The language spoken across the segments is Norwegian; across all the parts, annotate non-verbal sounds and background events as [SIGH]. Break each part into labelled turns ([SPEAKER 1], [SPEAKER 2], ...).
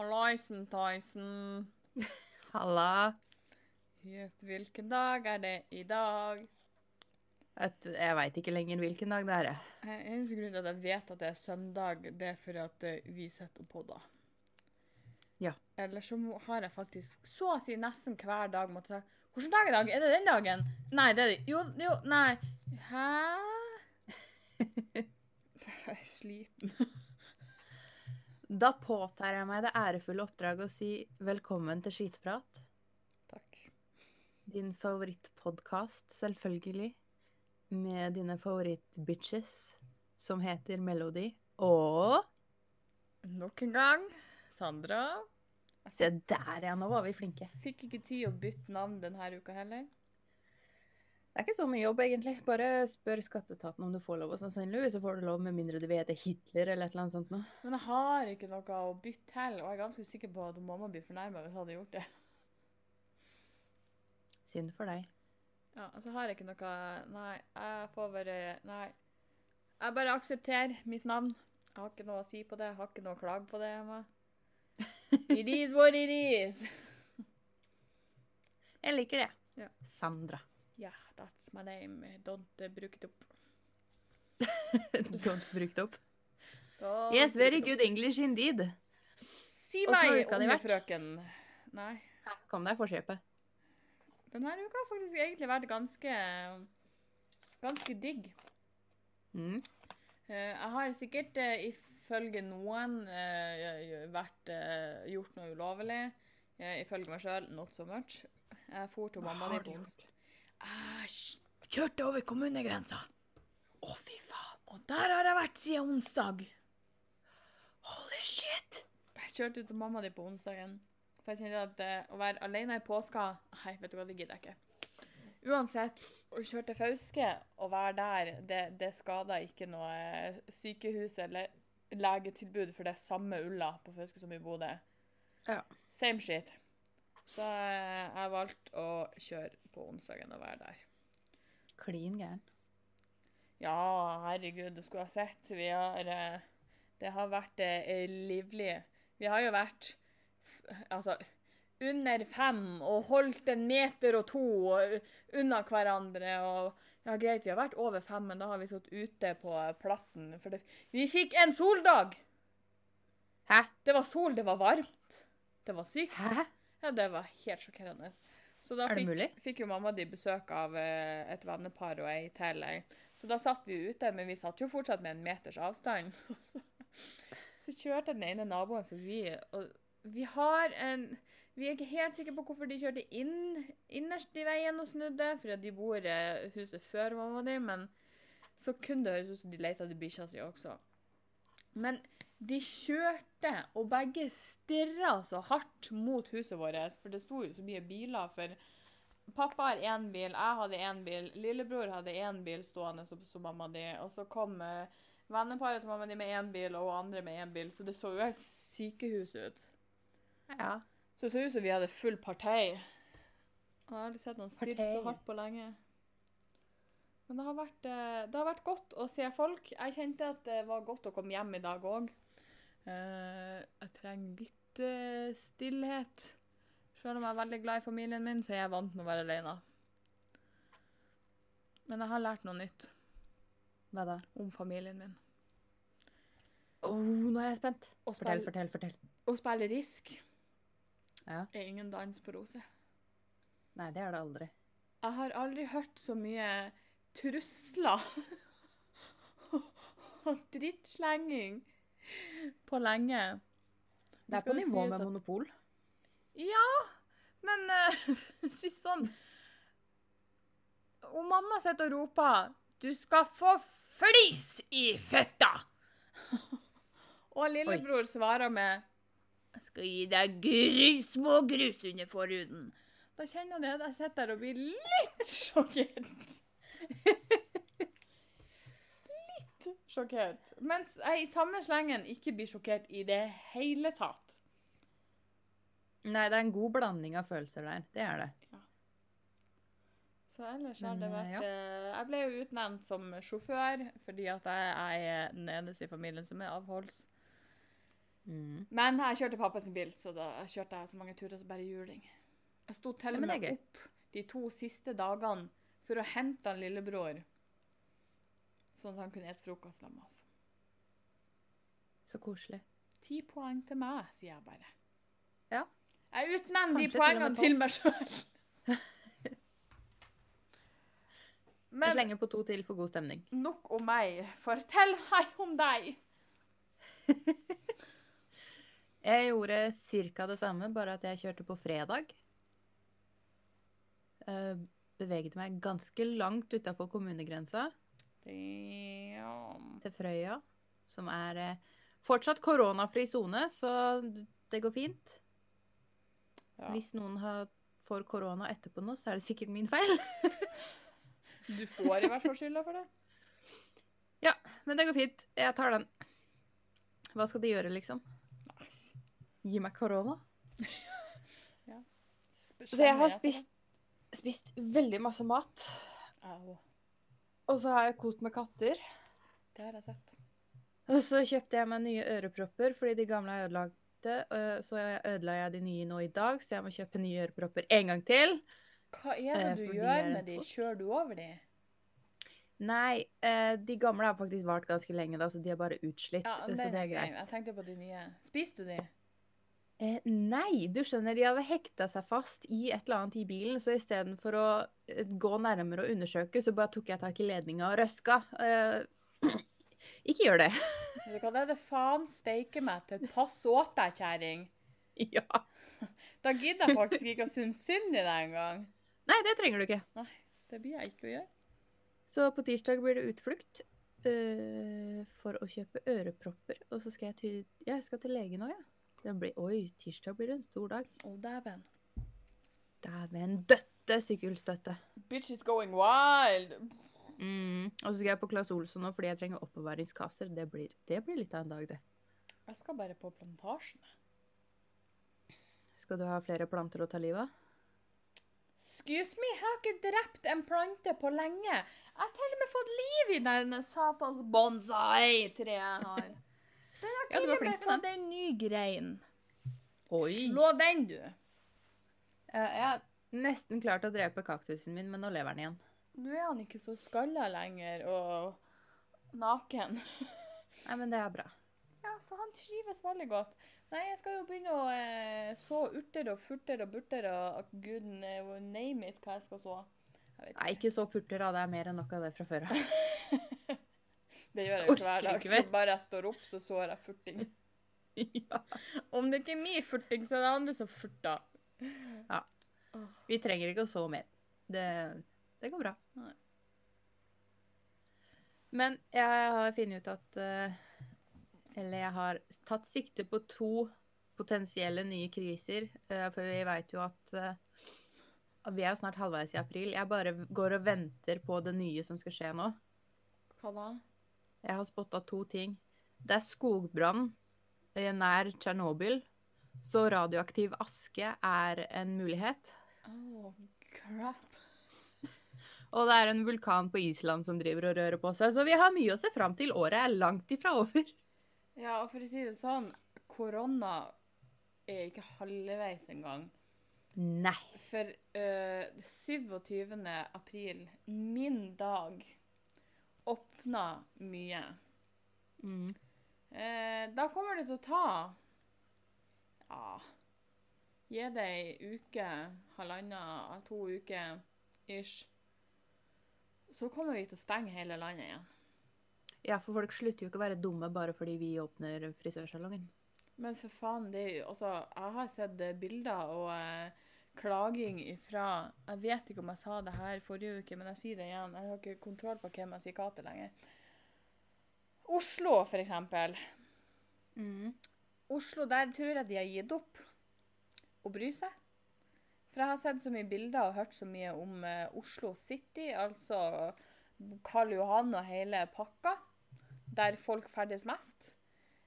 [SPEAKER 1] Hallaisen, Tyson. [LAUGHS]
[SPEAKER 2] Halla.
[SPEAKER 1] Gjett hvilken dag er det i dag?
[SPEAKER 2] Jeg veit ikke lenger hvilken dag det er. jeg.
[SPEAKER 1] Eh, Eneste grunn til at jeg vet at det er søndag, det er for at eh, vi sitter på da.
[SPEAKER 2] Ja.
[SPEAKER 1] Eller så har jeg faktisk så å si nesten hver dag måttet si Hvilken dag er det dag? Er det den dagen? Nei, det er det Jo, jo, nei. Hæ? [LAUGHS] Jeg er sliten.
[SPEAKER 2] Da påtar jeg meg det ærefulle oppdraget å si velkommen til Skitprat.
[SPEAKER 1] Takk.
[SPEAKER 2] Din favorittpodkast, selvfølgelig. Med dine favorittbitches, som heter Melody. Og
[SPEAKER 1] Nok en gang, Sandra.
[SPEAKER 2] Se der, ja. Nå var vi flinke.
[SPEAKER 1] Fikk ikke tid å bytte navn denne uka heller.
[SPEAKER 2] Det er ikke så mye jobb, egentlig. Bare spør skatteetaten om du får lov. Og sannsynligvis så får du lov, med mindre du vet det er Hitler eller et eller annet sånt noe.
[SPEAKER 1] Men jeg har ikke noe å bytte til, og jeg er ganske sikker på at mamma blir fornærma hvis jeg hadde gjort det.
[SPEAKER 2] Synd for deg.
[SPEAKER 1] Ja, altså har jeg ikke noe Nei, jeg får bare Nei. Jeg bare aksepterer mitt navn. Jeg har ikke noe å si på det. Jeg har ikke noe å klage på det. Emma. [LAUGHS] It is what it is.
[SPEAKER 2] Jeg liker det.
[SPEAKER 1] Ja.
[SPEAKER 2] Sandra.
[SPEAKER 1] Yeah, that's my name. Don't uh, bruke it opp. [LAUGHS]
[SPEAKER 2] Don't bruke det opp.
[SPEAKER 1] Don't
[SPEAKER 2] Yes, very good English indeed.
[SPEAKER 1] Si meg, unge frøken. Nei.
[SPEAKER 2] Kom deg i forkjøpet.
[SPEAKER 1] Denne uka har faktisk egentlig vært ganske ganske digg.
[SPEAKER 2] Mm.
[SPEAKER 1] Eh, Jeg har sikkert eh, ifølge noen vært, gjort noe ulovlig. Ifølge meg sjøl not so much. Jeg for til mamma di på onsdag. Jeg kjørte over kommunegrensa.
[SPEAKER 2] Å, fy faen.
[SPEAKER 1] Og der har jeg vært siden onsdag.
[SPEAKER 2] Holy shit.
[SPEAKER 1] Jeg kjørte ut til mamma di på onsdagen. For jeg kjente at eh, å være alene i påska Nei, vet du hva, det gidder jeg ikke. Uansett, å kjøre til Fauske og være der, det, det skader ikke noe eh, sykehus eller legetilbud, for det er samme ulla på Fauske som i Bodø.
[SPEAKER 2] Ja.
[SPEAKER 1] Same shit. Så jeg valgte å kjøre på onsdagen og være der.
[SPEAKER 2] Klin gæren.
[SPEAKER 1] Ja, herregud, du skulle ha sett. Vi har eh, Det har vært eh, livlig. Vi har jo vært altså under fem og holdt en meter og to unna hverandre. og ja, Greit, vi har vært over fem, men da har vi sittet ute på platten. For det, vi fikk en soldag!
[SPEAKER 2] Hæ?
[SPEAKER 1] Det var sol, det var varmt. Det var sykt.
[SPEAKER 2] Hæ?
[SPEAKER 1] Ja, det var helt sjokkerende. Så da fikk, fikk jo mamma de besøk av eh, et vennepar og ei til. Så da satt vi ute, men vi satt jo fortsatt med en meters avstand. [LAUGHS] så, så kjørte den ene naboen forbi, og vi har en Vi er ikke helt sikre på hvorfor de kjørte inn innerst i veien og snudde, fordi de bor i huset før mamma di, men så kunne det høres ut som de leita etter bikkja si også. Men de kjørte, og begge stirra så hardt mot huset vårt, for det sto jo så mye biler. For pappa har én bil, jeg hadde én bil, lillebror hadde én bil stående som, mamma di, og så kom eh, venneparet til mamma di med én bil, og andre med én bil, så det så jo helt sykehus ut.
[SPEAKER 2] Ja.
[SPEAKER 1] Så det så ut som vi hadde full partei. Jeg har aldri sett noen stirre så hardt på lenge. Men det har, vært, eh, det har vært godt å se folk. Jeg kjente at det var godt å komme hjem i dag òg. Jeg trenger litt eh, stillhet. Selv om jeg er veldig glad i familien min, så er jeg vant med å være alene. Men jeg har lært noe nytt
[SPEAKER 2] Hva da?
[SPEAKER 1] om familien min.
[SPEAKER 2] Å, nå er jeg spent. Fortell, fortell, fortell.
[SPEAKER 1] å spille Risk
[SPEAKER 2] Ja.
[SPEAKER 1] er ingen dans på roser.
[SPEAKER 2] Nei, det er det aldri.
[SPEAKER 1] Jeg har aldri hørt så mye trusler [LAUGHS] og drittslenging på lenge.
[SPEAKER 2] Det er på nivå
[SPEAKER 1] si
[SPEAKER 2] med
[SPEAKER 1] at-
[SPEAKER 2] monopol.
[SPEAKER 1] Ja, men uh, [LAUGHS] si sånn Og mamma sitter og roper 'Du skal få flis i føtta!' [LAUGHS] og lillebror svarer med 'Jeg skal gi deg grus, små grus under forhuden'. Da kjenner jeg at jeg sitter der og blir litt sjokkert. Litt sjokkert. Mens jeg i samme slengen ikke blir sjokkert i det hele tatt.
[SPEAKER 2] Nei, det er en god blanding av følelser der. Det er det.
[SPEAKER 1] Så ellers har det
[SPEAKER 2] eh,
[SPEAKER 1] vært
[SPEAKER 2] ja.
[SPEAKER 1] eh, Jeg ble jo utnevnt som sjåfør fordi at jeg, er den eneste i familien som er avholds.
[SPEAKER 2] Mm.
[SPEAKER 1] Men jeg kjørte pappa sin bil, så da kjørte jeg så mange turer som bare juling. Jeg sto til og med opp de to siste dagene for å hente han lillebror, sånn at han kunne spise frokost sammen med oss.
[SPEAKER 2] Så koselig.
[SPEAKER 1] Ti poeng til meg, sier jeg bare.
[SPEAKER 2] Ja.
[SPEAKER 1] Jeg utnevner de poengene til meg sjøl. [LAUGHS] Men
[SPEAKER 2] slenger på to til for god stemning.
[SPEAKER 1] nok om meg. Fortell meg om deg. [LAUGHS]
[SPEAKER 2] Jeg gjorde ca. det samme, bare at jeg kjørte på fredag. Eh, beveget meg ganske langt utafor kommunegrensa,
[SPEAKER 1] Damn.
[SPEAKER 2] til Frøya, som er eh, fortsatt koronafri sone, så det går fint.
[SPEAKER 1] Ja.
[SPEAKER 2] Hvis noen har, får korona etterpå nå, så er det sikkert min feil. [LAUGHS]
[SPEAKER 1] Du får i hvert fall skylda for det. [LAUGHS]
[SPEAKER 2] Ja, Men det går fint. Jeg tar den. Hva skal de gjøre, liksom? Gi meg korona? [LAUGHS]
[SPEAKER 1] ja.
[SPEAKER 2] Så jeg har spist, spist veldig masse mat.
[SPEAKER 1] Au.
[SPEAKER 2] Og så har jeg kost med katter.
[SPEAKER 1] Det har jeg sett.
[SPEAKER 2] Og så kjøpte jeg meg nye ørepropper fordi de gamle er ødelagte. Så ødela jeg de nye nå i dag, så jeg må kjøpe nye ørepropper en gang til.
[SPEAKER 1] Hva er det
[SPEAKER 2] Eh,
[SPEAKER 1] du gjør med de? Kjører du over de?
[SPEAKER 2] Nei, eh, de gamle har faktisk vart ganske lenge, da, så de er bare utslitt.
[SPEAKER 1] Ja,
[SPEAKER 2] så det er greit.
[SPEAKER 1] Jeg tenkte på de nye. Spiser du de?
[SPEAKER 2] Eh, nei, du skjønner, de hadde hekta seg fast i et eller annet i bilen, så istedenfor å eh, gå nærmere og undersøke, så bare tok jeg tak i ledninga og røska. Eh, [CLEARS THROAT] ikke gjør det. [LAUGHS]
[SPEAKER 1] Hva, det er det faen steike meg til. Pass åt deg, kjerring. [LAUGHS]
[SPEAKER 2] ja. [LAUGHS]
[SPEAKER 1] Da gidder jeg faktisk ikke å synes synd i deg engang.
[SPEAKER 2] Nei, det trenger du ikke.
[SPEAKER 1] Nei, Det blir jeg ikke å gjøre.
[SPEAKER 2] Så på tirsdag blir det utflukt uh, for å kjøpe ørepropper. Og så skal jeg til, ja, jeg skal til legen òg, ja. Det blir, oi, tirsdag blir det en stor dag.
[SPEAKER 1] Å, dæven.
[SPEAKER 2] Dæven døtte sykkelstøtte.
[SPEAKER 1] Bitch is going wild.
[SPEAKER 2] Mm. Og så skal jeg på Claes Olsson nå fordi jeg trenger oppbevaringskasser. Det blir, det blir litt av en dag, det.
[SPEAKER 1] Jeg skal bare på plantasjen.
[SPEAKER 2] Skal du ha flere planter å ta livet av?
[SPEAKER 1] Excuse me, jeg har ikke drept en plante på lenge. Jeg har til og med fått liv i den satans bonsai-treet jeg har. Den har
[SPEAKER 2] Ja, du var flink det
[SPEAKER 1] er en ny grein.
[SPEAKER 2] Oi!
[SPEAKER 1] Slå den, du.
[SPEAKER 2] Eh, jeg har nesten klart å drepe kaktusen min, men nå lever den igjen.
[SPEAKER 1] Nå er han ikke så skalla lenger og naken.
[SPEAKER 2] Nei, men det er bra.
[SPEAKER 1] Ja, så han trives veldig godt. Nei, jeg skal jo begynne å eh, så urter og furter og burter og gud eh, name it hva jeg skal så. Jeg vet
[SPEAKER 2] Nei, ikke så furter, da. Det er mer enn nok av det fra før av. [LAUGHS]
[SPEAKER 1] Det gjør jeg jo hver dag. Bare jeg står opp, så sår jeg furting. [LAUGHS]
[SPEAKER 2] ja.
[SPEAKER 1] Om det ikke er min furting, så er det andre som furter.
[SPEAKER 2] Vi trenger ikke å så mer. Det, det går bra. Men jeg har funnet ut at eh, Eller jeg har tatt sikte på to potensielle nye kriser. eh, for vi veit jo at eh, at Vi er jo snart halvveis i april. Jeg bare går og venter på det nye som skal skje nå.
[SPEAKER 1] Hva da?
[SPEAKER 2] Jeg har spotta to ting. Det er skogbrann eh, nær Tsjernobyl. Så radioaktiv aske er en mulighet.
[SPEAKER 1] Oh, crap. [LAUGHS]
[SPEAKER 2] Og det er en vulkan på Island som driver og rører på seg, så vi har mye å se fram til. Året er langt ifra over.
[SPEAKER 1] Ja, og for å si det sånn, korona er ikke halvveis engang.
[SPEAKER 2] Nei.
[SPEAKER 1] For uh, 27. april, min dag, åpna mye.
[SPEAKER 2] Mm.
[SPEAKER 1] Eh, da kommer det til å ta Ja Gi det ei uke, halvannen, to uker ish. Så kommer vi til å stenge hele landet igjen.
[SPEAKER 2] Ja, for folk slutter jo ikke å være dumme bare fordi vi åpner frisørsalongen.
[SPEAKER 1] Men for faen, det er jo Altså, jeg har sett eh, bilder og eh, klaging ifra Jeg vet ikke om jeg sa det her forrige uke, men jeg sier det igjen. Jeg har ikke kontroll på hvem jeg sier hva til lenger. Oslo, for eksempel.
[SPEAKER 2] Mm.
[SPEAKER 1] Oslo, der tror jeg de har gitt opp å bry seg. For jeg har sett så mye bilder og hørt så mye om uh, Oslo City, altså Karl Johan og hele pakka, der folk ferdes mest.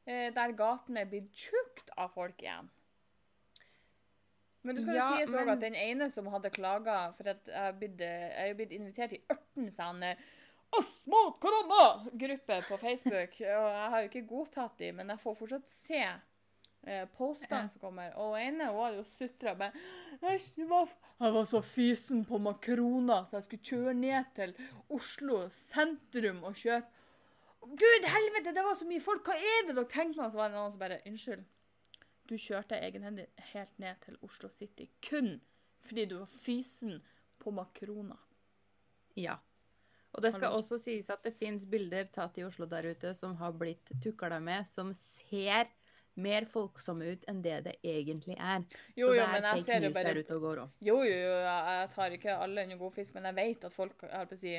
[SPEAKER 1] Uh, der gatene er blitt tjukt av folk igjen. Men du skal
[SPEAKER 2] Ja,
[SPEAKER 1] jo sies
[SPEAKER 2] men-
[SPEAKER 1] at den ene som hadde klaga For at jeg er blitt, jeg invitert i 18 sånne Oss mot korona-gruppe på Facebook. [LAUGHS] Og jeg har jo ikke godtatt de, men jeg får fortsatt se eh, postene som kommer. Og ene hun hadde jo sutra bare «Æsj, det var, Jeg var så fysen på makroner, så jeg skulle kjøre ned til Oslo sentrum og kjøpe Gud helvete, det var så mye folk! Hva er det dere tenker meg? Så var det noen som bare Unnskyld. Du kjørte egenhendig helt ned til Oslo City kun fordi du var fysen på makroner.
[SPEAKER 2] Ja. Og det skal også sies at det fins bilder tatt i Oslo der ute som har blitt tukla med, som ser mer folksomme ut enn det det egentlig er.
[SPEAKER 1] Jo, jo, men jeg ser jo bare. Jo, jo, jo, jeg tar ikke alle under god fisk, men jeg vet at folk jeg på å si,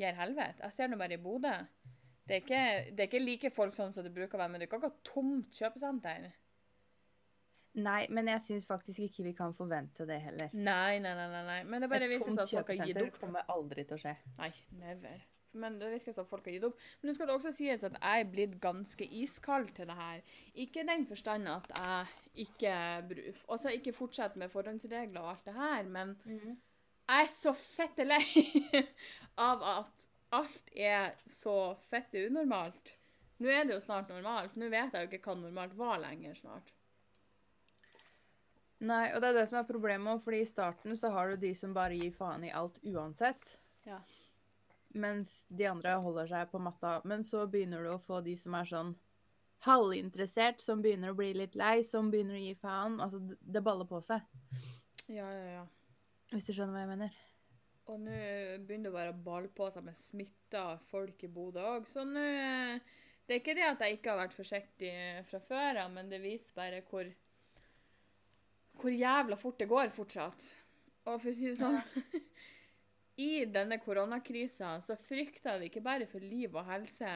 [SPEAKER 1] gir helvete. Jeg ser det bare i Bodø. Det er, ikke, det er ikke like folk sånn som det bruker å være, men det er ikke akkurat tomt kjøpesenter.
[SPEAKER 2] Nei, men jeg syns faktisk ikke vi kan forvente det heller.
[SPEAKER 1] Nei, nei, nei, nei, nei. Men det bare
[SPEAKER 2] Et
[SPEAKER 1] virker
[SPEAKER 2] tomt
[SPEAKER 1] som at folk har gitt
[SPEAKER 2] kjøpesenter
[SPEAKER 1] opp.
[SPEAKER 2] kommer aldri til å skje.
[SPEAKER 1] Nei, never. Men det virker som at folk har gitt opp. Men nå skal det også sies at jeg er blitt ganske iskald til det her. Ikke i den forstand at jeg ikke, bruf, også ikke fortsetter med forhåndsregler og alt det her, men jeg er så fette lei [LAUGHS] av at alt er så fette unormalt. Nå er det jo snart normalt. Nå vet jeg jo ikke hva normalt var lenger snart.
[SPEAKER 2] Nei, og det er det som er problemet òg, fordi i starten så har du de som bare gir faen i alt uansett.
[SPEAKER 1] Ja.
[SPEAKER 2] Mens de andre holder seg på matta. Men så begynner du å få de som er sånn halvinteressert, som begynner å bli litt lei, som begynner å gi faen. Altså, det- baller på seg.
[SPEAKER 1] Ja, ja, ja.
[SPEAKER 2] Hvis du skjønner hva jeg mener.
[SPEAKER 1] Og nå begynner det bare være balle på seg med smitta folk i Bodø òg. Så nå eh, Det er ikke det at jeg ikke har vært forsiktig fra før av, men det viser bare hvor hvor jævla fort det går fortsatt. Og for å si det sånn [LAUGHS] I denne koronakrisa så frykter vi ikke bare for liv og helse,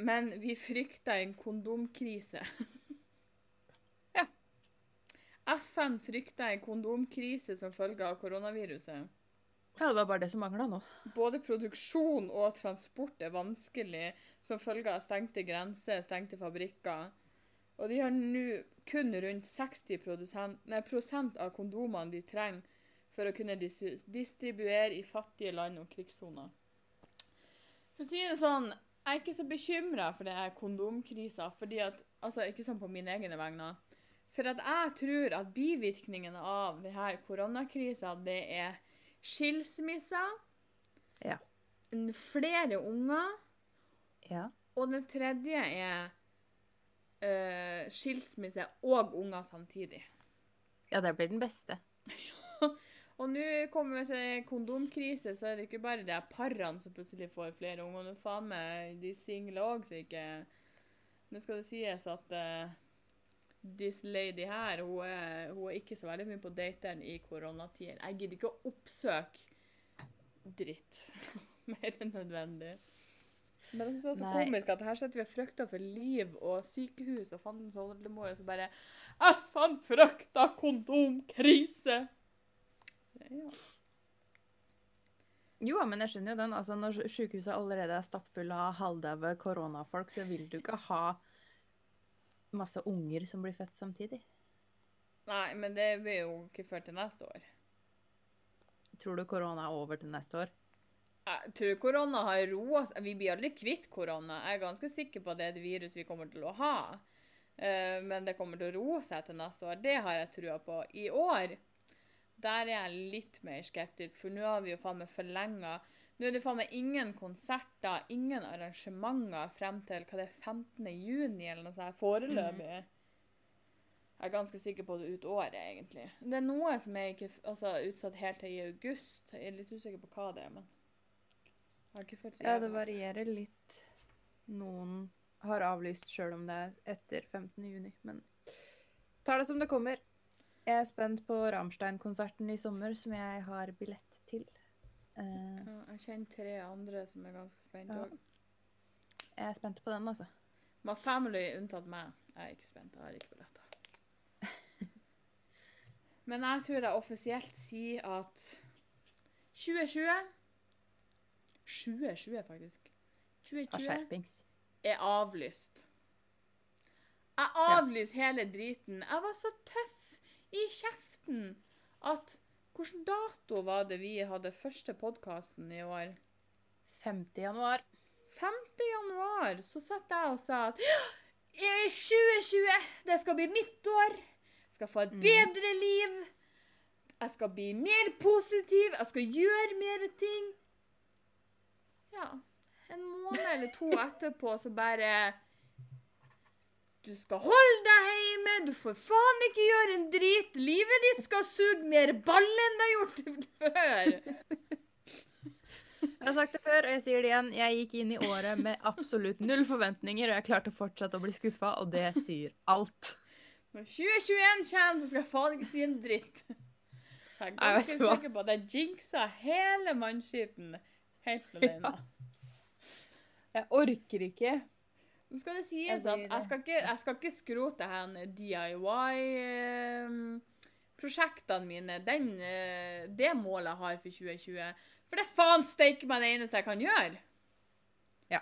[SPEAKER 1] men vi frykter en kondomkrise. [LAUGHS]
[SPEAKER 2] Ja.
[SPEAKER 1] FN frykter en kondomkrise som følge av koronaviruset.
[SPEAKER 2] Ja, det var bare det som mangla nå.
[SPEAKER 1] Både produksjon og transport er vanskelig som følge av stengte grenser, stengte fabrikker. Og de har nå kun rundt 60 produsent, nei, prosent av kondomene de trenger for å kunne distribuere i fattige land og krigssoner. For å si det sånn, jeg er ikke så bekymra for det her kondomkrisa, fordi at Altså, ikke sånn på mine egne vegne. For at jeg tror at bivirkningene av det her koronakrisa, det er skilsmisser,
[SPEAKER 2] Ja.
[SPEAKER 1] flere unger,
[SPEAKER 2] Ja.
[SPEAKER 1] og den tredje er eh, skilsmisse og unger samtidig.
[SPEAKER 2] Ja, det blir den beste. [LAUGHS]
[SPEAKER 1] Og nå kommer vi det er kondomkrise, så er det ikke bare de parene som plutselig får flere unger. Nå faen meg de single òg, så ikke Nå skal det sies at uh, this lady her, hun er, hun er ikke så veldig mye på dateren i koronatider. Jeg gidder ikke å oppsøke dritt [LAUGHS] mer enn nødvendig. Men det er så
[SPEAKER 2] Nei.
[SPEAKER 1] komisk at her sitter vi og frykter for liv og sykehus og fandens oldemor, og så bare FN frykter kondomkrise! Ja.
[SPEAKER 2] Jo, men jeg skjønner jo den. Altså, når sykehuset allerede er stappfulle av halvdaue koronafolk, så vil du ikke ha masse unger som blir født samtidig.
[SPEAKER 1] Nei, men det blir jo ikke før til neste år.
[SPEAKER 2] Tror du korona er over til neste år?
[SPEAKER 1] Jeg tror korona har roa seg. Vi blir aldri kvitt korona. Jeg er ganske sikker på at det er et virus vi kommer til å ha. Eh, Men det kommer til å roe seg til neste år. Det har jeg trua på. I år der er jeg litt mer skeptisk, for nå har vi jo faen meg forlenga Nå er det faen meg ingen konserter, ingen arrangementer frem til hva det er 15. juni eller noe sånt foreløpig. Jeg er ganske sikker på det ut året, egentlig. Det er noe som er ikke, altså, utsatt helt til i august. Jeg er litt usikker på hva det er, men har ikke fått så
[SPEAKER 2] Ja, det varierer litt. Noen har avlyst sjøl om det er etter 15. juni, men tar det som det kommer. Jeg er spent på Ramstein-konserten i sommer, som jeg har billett til. Uh,
[SPEAKER 1] Ja, jeg kjenner tre andre som er ganske spent
[SPEAKER 2] Ja. jeg er spent på den, altså.
[SPEAKER 1] My family unntatt meg. Jeg er ikke spent. Jeg har ikke billetter. [LAUGHS] Men jeg tror jeg offisielt sier at 2020 2020, faktisk. 2020 er avlyst. Jeg avlyser hele driten. Jeg var så tøff i kjeften at Hvilken dato var det vi hadde første podkasten i år?
[SPEAKER 2] 5. januar.
[SPEAKER 1] 5. januar så satt jeg og sa at i 2020, det skal bli mitt år. Jeg skal få et
[SPEAKER 2] Mm.
[SPEAKER 1] bedre liv. Jeg skal bli mer positiv. Jeg skal gjøre mer ting. Ja. En måned eller to etterpå så bare Du skal holde deg hjemme, du får faen ikke gjøre en drit. Livet ditt skal suge mer ball enn det har gjort før.
[SPEAKER 2] Jeg har sagt det før, og jeg sier det igjen. Jeg gikk inn i året med absolutt null forventninger, og jeg klarte fortsatt å bli skuffa, og det sier alt.
[SPEAKER 1] Når 2021 kommer, så skal jeg faen ikke si en dritt. Jeg er ganske sikker på at jeg jinxa hele mannskitten helt alene.
[SPEAKER 2] Jeg orker ikke.
[SPEAKER 1] Nå skal det sies at jeg skal ikke, jeg skal ikke skrote DIY-prosjektene mine. Den, eh, det målet jeg har for 2020. For det er faen steike meg det eneste jeg kan gjøre.
[SPEAKER 2] Ja.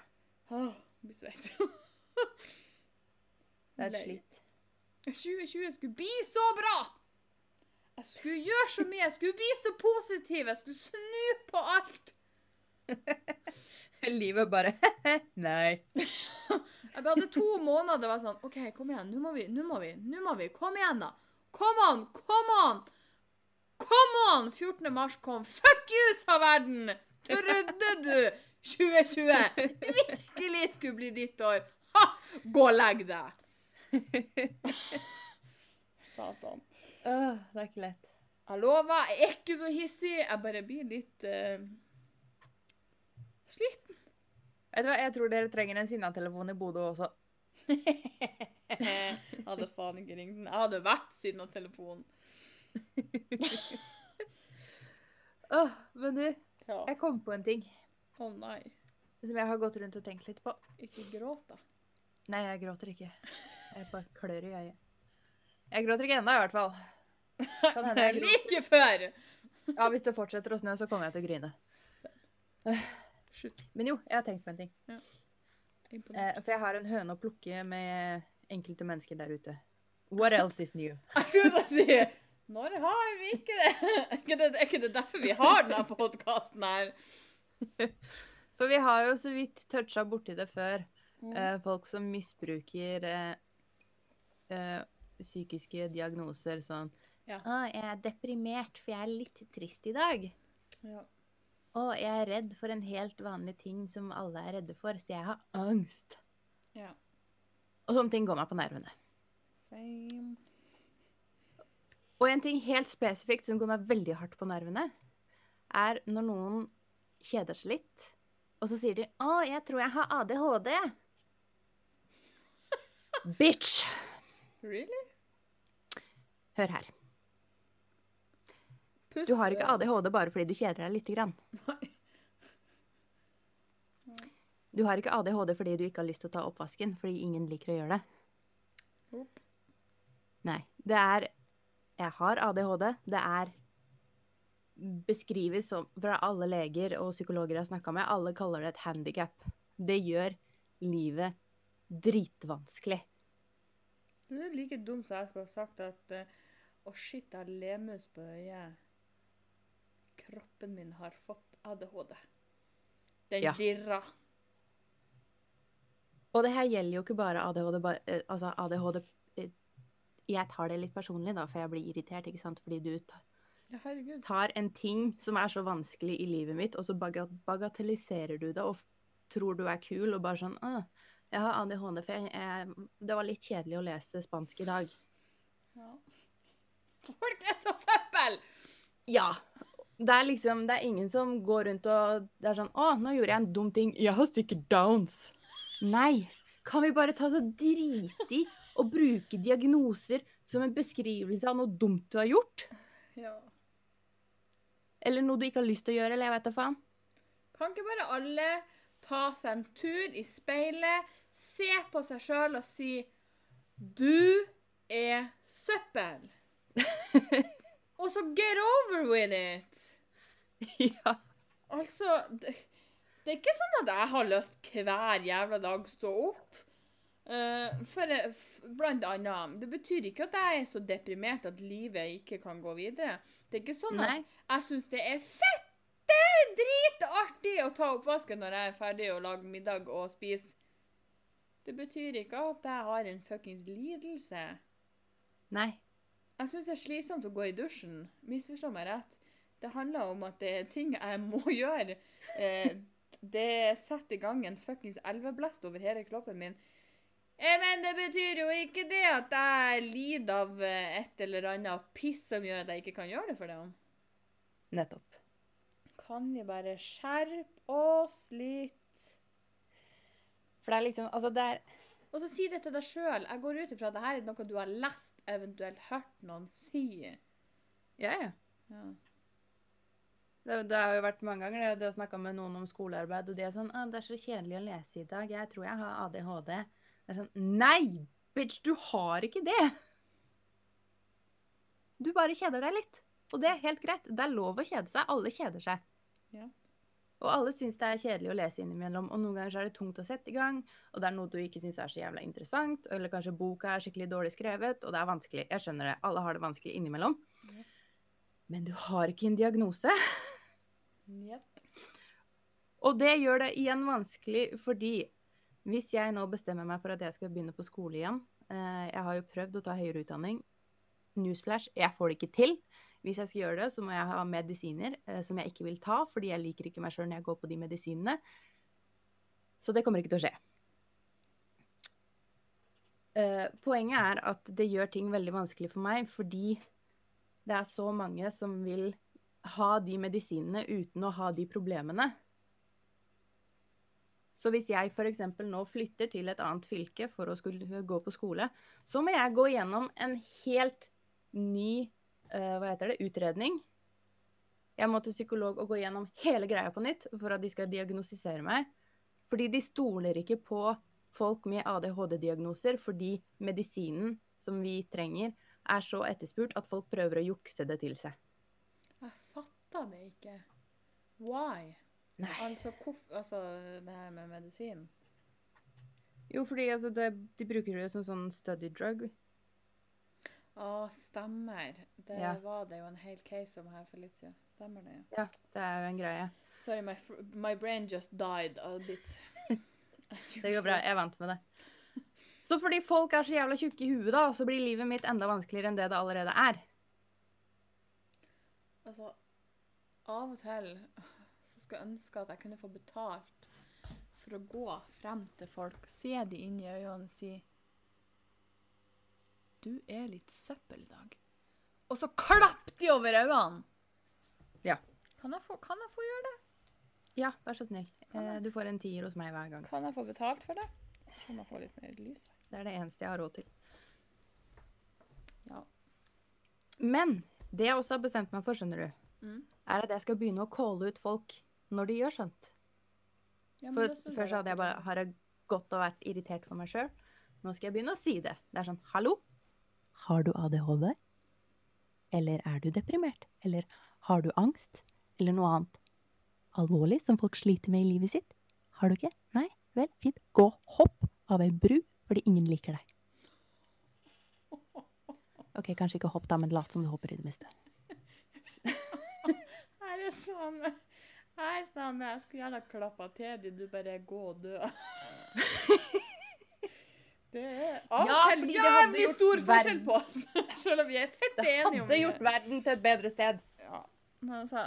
[SPEAKER 1] Åh, blir svett.
[SPEAKER 2] Det er et
[SPEAKER 1] slit.
[SPEAKER 2] slitt.
[SPEAKER 1] 2020 skulle bli så bra! Jeg skulle gjøre så mye, jeg skulle bli så positiv, jeg skulle snu på alt. [LAUGHS]
[SPEAKER 2] Livet bare [LAUGHS] Nei.
[SPEAKER 1] Jeg hadde to måneder det var sånn OK, kom igjen, nå må vi, nå må vi, nå må vi. Kom igjen, da. Come on, come on! Come on! 14. mars kom. Fuck you, sa verden! Trodde du 2020 virkelig skulle bli ditt år? Ha! Gå og legg deg! Satan.
[SPEAKER 2] Øh, det er ikke lett.
[SPEAKER 1] Jeg lover, jeg er ikke så hissig. Jeg bare blir litt uh, sliten.
[SPEAKER 2] Vet du hva, Jeg tror dere trenger en sinnatelefon i Bodø også.
[SPEAKER 1] Jeg [LAUGHS] hadde faen ikke ringt den. Jeg hadde vært sinnatelefon. [LAUGHS]
[SPEAKER 2] oh. Men du,
[SPEAKER 1] Ja.
[SPEAKER 2] jeg kom på en ting
[SPEAKER 1] Å nei.
[SPEAKER 2] som jeg har gått rundt og tenkt litt på.
[SPEAKER 1] Ikke gråt, da.
[SPEAKER 2] Nei, jeg gråter ikke. Jeg bare klør i øyet. Jeg gråter ikke ennå, i hvert fall. Kan hende jeg.
[SPEAKER 1] Like før!
[SPEAKER 2] Ja, Hvis det fortsetter å snø, så kommer jeg til å grine.
[SPEAKER 1] Slutt.
[SPEAKER 2] Men jo, jeg har tenkt på en ting. Eh, for jeg har en høne å plukke med enkelte mennesker der ute. What else is new? [LAUGHS]
[SPEAKER 1] Jeg skulle si Når har vi ikke det? [LAUGHS] Er ikke det, er ikke det derfor vi har denne podkasten her? [LAUGHS]
[SPEAKER 2] For vi har jo så vidt toucha borti det før.
[SPEAKER 1] Mm.
[SPEAKER 2] Eh, folk som misbruker eh, eh, psykiske diagnoser sånn
[SPEAKER 1] Ja.
[SPEAKER 2] Å, jeg er deprimert, for jeg er litt trist i dag.
[SPEAKER 1] Ja.
[SPEAKER 2] Å, jeg er redd for en helt vanlig ting som alle er redde for, så jeg har angst.
[SPEAKER 1] ja.
[SPEAKER 2] Og sånne ting går meg på nervene.
[SPEAKER 1] Same.
[SPEAKER 2] Og en ting helt spesifikt som går meg veldig hardt på nervene, er når noen kjeder seg litt, og så sier de 'Å, jeg tror jeg har ADHD'. [LAUGHS] Bitch!
[SPEAKER 1] Really?
[SPEAKER 2] Hør her.
[SPEAKER 1] Puss.
[SPEAKER 2] Du har ikke ADHD bare fordi du kjeder deg lite grann.
[SPEAKER 1] Nei.
[SPEAKER 2] Du har ikke ADHD fordi du ikke har lyst til å ta oppvasken, fordi ingen liker å gjøre det.
[SPEAKER 1] Opp.
[SPEAKER 2] Nei. Det er Jeg har ADHD. Det er beskrives som fra alle leger og psykologer jeg har snakka med, alle kaller det et handikap. Det gjør livet dritvanskelig.
[SPEAKER 1] Det er like dumt som jeg skulle ha sagt at Å, Å, shit, jeg har lemus på øyet. Kroppen min har fått ADHD. Den
[SPEAKER 2] Ja.
[SPEAKER 1] dirra.
[SPEAKER 2] Og det her gjelder jo ikke bare ADHD. Eh, altså ADHD eh, Jeg tar det litt personlig, da, for jeg blir irritert, ikke sant, fordi du tar,
[SPEAKER 1] Ja,
[SPEAKER 2] tar en ting som er så vanskelig i livet mitt, og så bagatelliserer du det og tror du er kul, og bare sånn Å, jeg har ADHD, for jeg, det var litt kjedelig å lese spansk i dag.
[SPEAKER 1] Ja. [LAUGHS] Folk er så søppel!
[SPEAKER 2] Ja. Det er liksom, det er ingen som går rundt og Det er sånn Å, nå gjorde jeg en dum ting. Jeg har stikker downs. Nei. Kan vi bare ta så drit i å bruke diagnoser som en beskrivelse av noe dumt du har gjort?
[SPEAKER 1] Ja.
[SPEAKER 2] Eller noe du ikke har lyst til å gjøre, eller jeg vet da faen.
[SPEAKER 1] Kan ikke bare alle ta seg en tur i speilet, se på seg sjøl og si Du er søppel. [LAUGHS] og så get over with it. [LAUGHS]
[SPEAKER 2] ja.
[SPEAKER 1] Altså det, det er ikke sånn at jeg har lyst hver jævla dag stå opp. Uh, for eh, blant annet Det betyr ikke at jeg er så deprimert at livet ikke kan gå videre. Det er ikke sånn at jeg syns det er fette dritartig å ta oppvasken når jeg er ferdig å lage middag og spise. Det betyr ikke at jeg har en fuckings lidelse.
[SPEAKER 2] Nei.
[SPEAKER 1] Jeg syns det er slitsomt å gå i dusjen. Misforstå meg rett. Det handler om at det er ting jeg må [LAUGHS] gjøre. Eh, det setter i gang en fuckings elveblest over hele kroppen min. Eh, men det betyr jo ikke det at jeg lider av eh, et eller annet piss som gjør at jeg ikke kan gjøre det for deg.
[SPEAKER 2] Nettopp.
[SPEAKER 1] Kan vi bare skjerpe oss litt?
[SPEAKER 2] For det er liksom Altså, det er
[SPEAKER 1] Og så si det til deg sjøl. Jeg går ut ifra at det her er noe du har lest, eventuelt hørt noen si.
[SPEAKER 2] Ja, ja.
[SPEAKER 1] Ja.
[SPEAKER 2] Det, det har jo vært mange ganger det, det å snakke med noen om skolearbeid, og de er sånn «Å, 'Det er så kjedelig å lese i dag. Jeg tror jeg har ADHD.' Det er sånn Nei! Bitch, du har ikke det! Du bare kjeder deg litt. Og det er helt greit. Det er lov å kjede seg. Alle kjeder seg.
[SPEAKER 1] Ja.
[SPEAKER 2] Og alle syns det er kjedelig å lese innimellom, og noen ganger så er det tungt å sette i gang, og det er noe du ikke syns er så jævla interessant, eller kanskje boka er skikkelig dårlig skrevet, og det er vanskelig. Jeg skjønner det. Alle har det vanskelig innimellom.
[SPEAKER 1] Ja.
[SPEAKER 2] Men du har ikke en diagnose. [LAUGHS]
[SPEAKER 1] Njet.
[SPEAKER 2] Og det gjør det igjen vanskelig fordi hvis jeg nå bestemmer meg for at jeg skal begynne på skole igjen eh, Jeg har jo prøvd å ta høyere utdanning. Newsflash, jeg får det ikke til. Hvis jeg skal gjøre det, så må jeg ha medisiner eh, som jeg ikke vil ta, fordi jeg liker ikke meg sjøl når jeg går på de medisinene. Så det kommer ikke til å skje. Eh, poenget er at det gjør ting veldig vanskelig for meg, fordi det er så mange som vil ha de medisinene uten å ha de problemene. Så hvis jeg f.eks. nå flytter til et annet fylke for å skulle gå på skole, så må jeg gå gjennom en helt ny uh, hva heter det, utredning. Jeg må til psykolog og gå gjennom hele greia på nytt for at de skal diagnostisere meg. Fordi de stoler ikke på folk med ADHD-diagnoser fordi medisinen som vi trenger, er så etterspurt at folk prøver å jukse det til seg.
[SPEAKER 1] Fatter det ikke. Why?
[SPEAKER 2] Nei.
[SPEAKER 1] Altså, hvorf, altså det her med medisin.
[SPEAKER 2] Jo, fordi altså, det, de bruker det som sånn study drug.
[SPEAKER 1] Å, stemmer. Det
[SPEAKER 2] Ja.
[SPEAKER 1] var det jo en hel case om her for litt siden. Stemmer det, ja.
[SPEAKER 2] Ja, det er jo en greie.
[SPEAKER 1] Sorry, my, my brain just died a bit. [LAUGHS]
[SPEAKER 2] Det går bra. Jeg vant med det. Så fordi folk er så jævla tjukke i huet, da, så blir livet mitt enda vanskeligere enn det det allerede er.
[SPEAKER 1] Altså, av og til så skulle jeg ønske at jeg kunne få betalt for å gå frem til folk, se de inn i øynene og si Du er litt søppel i dag. Og så klapp de over øynene!
[SPEAKER 2] Ja.
[SPEAKER 1] Kan jeg få, kan jeg få gjøre det?
[SPEAKER 2] Ja, vær så snill. Eh, du får en tier hos meg hver gang.
[SPEAKER 1] Kan jeg få betalt for det? Kan jeg få litt mer lys?
[SPEAKER 2] Det er det eneste jeg har råd til.
[SPEAKER 1] Ja.
[SPEAKER 2] Men det jeg også har bestemt meg for, skjønner du,
[SPEAKER 1] Mm.
[SPEAKER 2] Er at jeg skal begynne å calle ut folk når de gjør sånt.
[SPEAKER 1] Ja,
[SPEAKER 2] For Før så hadde jeg bare har jeg gått og vært irritert for meg sjøl. Nå skal jeg begynne å si det. Det er sånn Hallo? Har du ADHD? Eller er du deprimert? Eller har du angst? Eller noe annet alvorlig som folk sliter med i livet sitt? Har du ikke? Nei? Vel, fint. Gå hopp av ei bru fordi ingen liker deg. OK, kanskje ikke hopp, da, men lat som du hopper i det minste. [LAUGHS]
[SPEAKER 1] Er sånn Hei, Stanne, jeg skulle gjerne klappa til de, du bare gå og dø. [LAUGHS] Det er av
[SPEAKER 2] Ja,
[SPEAKER 1] til
[SPEAKER 2] det
[SPEAKER 1] jævlig stor forskjell på oss. [LAUGHS] Selv om vi er fett enige om det.
[SPEAKER 2] Det hadde gjort verden til et bedre sted.
[SPEAKER 1] Ja, men altså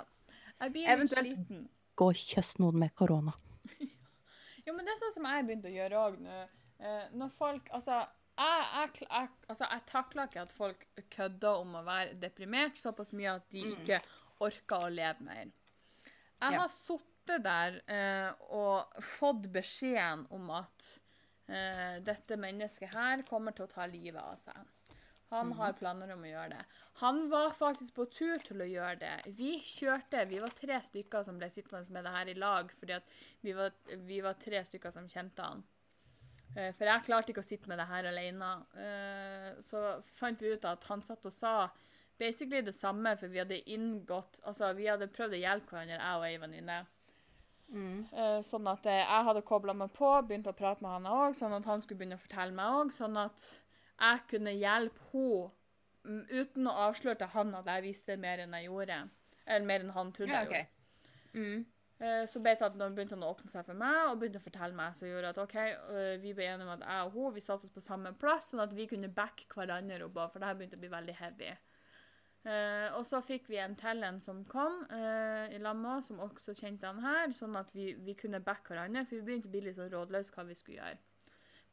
[SPEAKER 1] Jeg blir
[SPEAKER 2] Eventuelt-
[SPEAKER 1] sliten.
[SPEAKER 2] Gå og kjøss noen med korona.
[SPEAKER 1] Jo, men det er sånn som jeg begynte å gjøre òg nå. Eh, når folk Altså, jeg, jeg, jeg, altså, jeg takler ikke at folk kødder om å være deprimert såpass mye at de ikke orker å leve mer. Jeg
[SPEAKER 2] Ja.
[SPEAKER 1] har sittet der eh, og fått beskjeden om at eh, dette mennesket her kommer til å ta livet av seg. Han har planer om å gjøre det. Han var faktisk på tur til å gjøre det. Vi kjørte, vi var tre stykker som ble sittende med det her i lag, fordi vi var, vi var tre stykker som kjente han. Eh, For jeg klarte ikke å sitte med det her alene. Eh, Så fant vi ut at han satt og sa basically det samme, for vi hadde inngått Altså, vi hadde prøvd å hjelpe hverandre, jeg og ei venninne. Eh, Sånn at eh, jeg hadde kobla meg på, begynte å prate med han òg, sånn at han skulle begynne å fortelle meg òg, sånn at jeg kunne hjelpe henne mm, uten å avsløre til han at jeg visste mer enn jeg gjorde. Eller mer enn han trodde
[SPEAKER 2] Ja,
[SPEAKER 1] jeg gjorde.
[SPEAKER 2] Mm.
[SPEAKER 1] Eh, Så at nå begynte han å åpne seg for meg og begynte å fortelle meg, så gjorde at ok, vi ble enige om at jeg og hun vi satte oss på samme plass, sånn at vi kunne backe hverandre opp, for det her begynte å bli veldig heavy. Eh, og så fikk vi en til en som kom uh, i lamma, som også kjente han her, sånn at vi, vi kunne backe hverandre, for vi begynte å bli litt sånn rådløse hva vi skulle gjøre.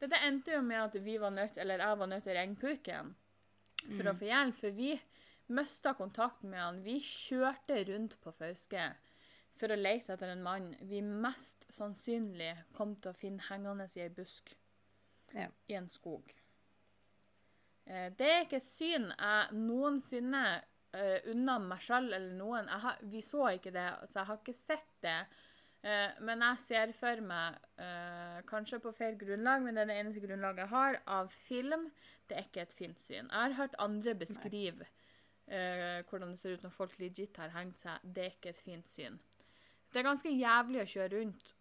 [SPEAKER 1] Dette endte jo med at vi var nødt, eller jeg var nødt til å ringe purken for å
[SPEAKER 2] Mm.
[SPEAKER 1] få hjelp, for vi mista kontakten med han. Vi kjørte rundt på Fauske for å lete etter en mann vi mest sannsynlig kom til å finne hengende i ei busk
[SPEAKER 2] Ja.
[SPEAKER 1] i en skog. Eh, Det er ikke et syn jeg noensinne uh, unna meg sjøl eller noen. Har, vi så ikke det, så jeg har ikke sett det. Uh, men jeg ser for meg, uh, kanskje på feil grunnlag, men det er det eneste grunnlaget jeg har, av film. Det er ikke et fint syn. Jeg har hørt andre beskrive uh, hvordan det ser ut når folk legit har hengt seg. Det er ikke et fint syn. Det er ganske jævlig å kjøre rundt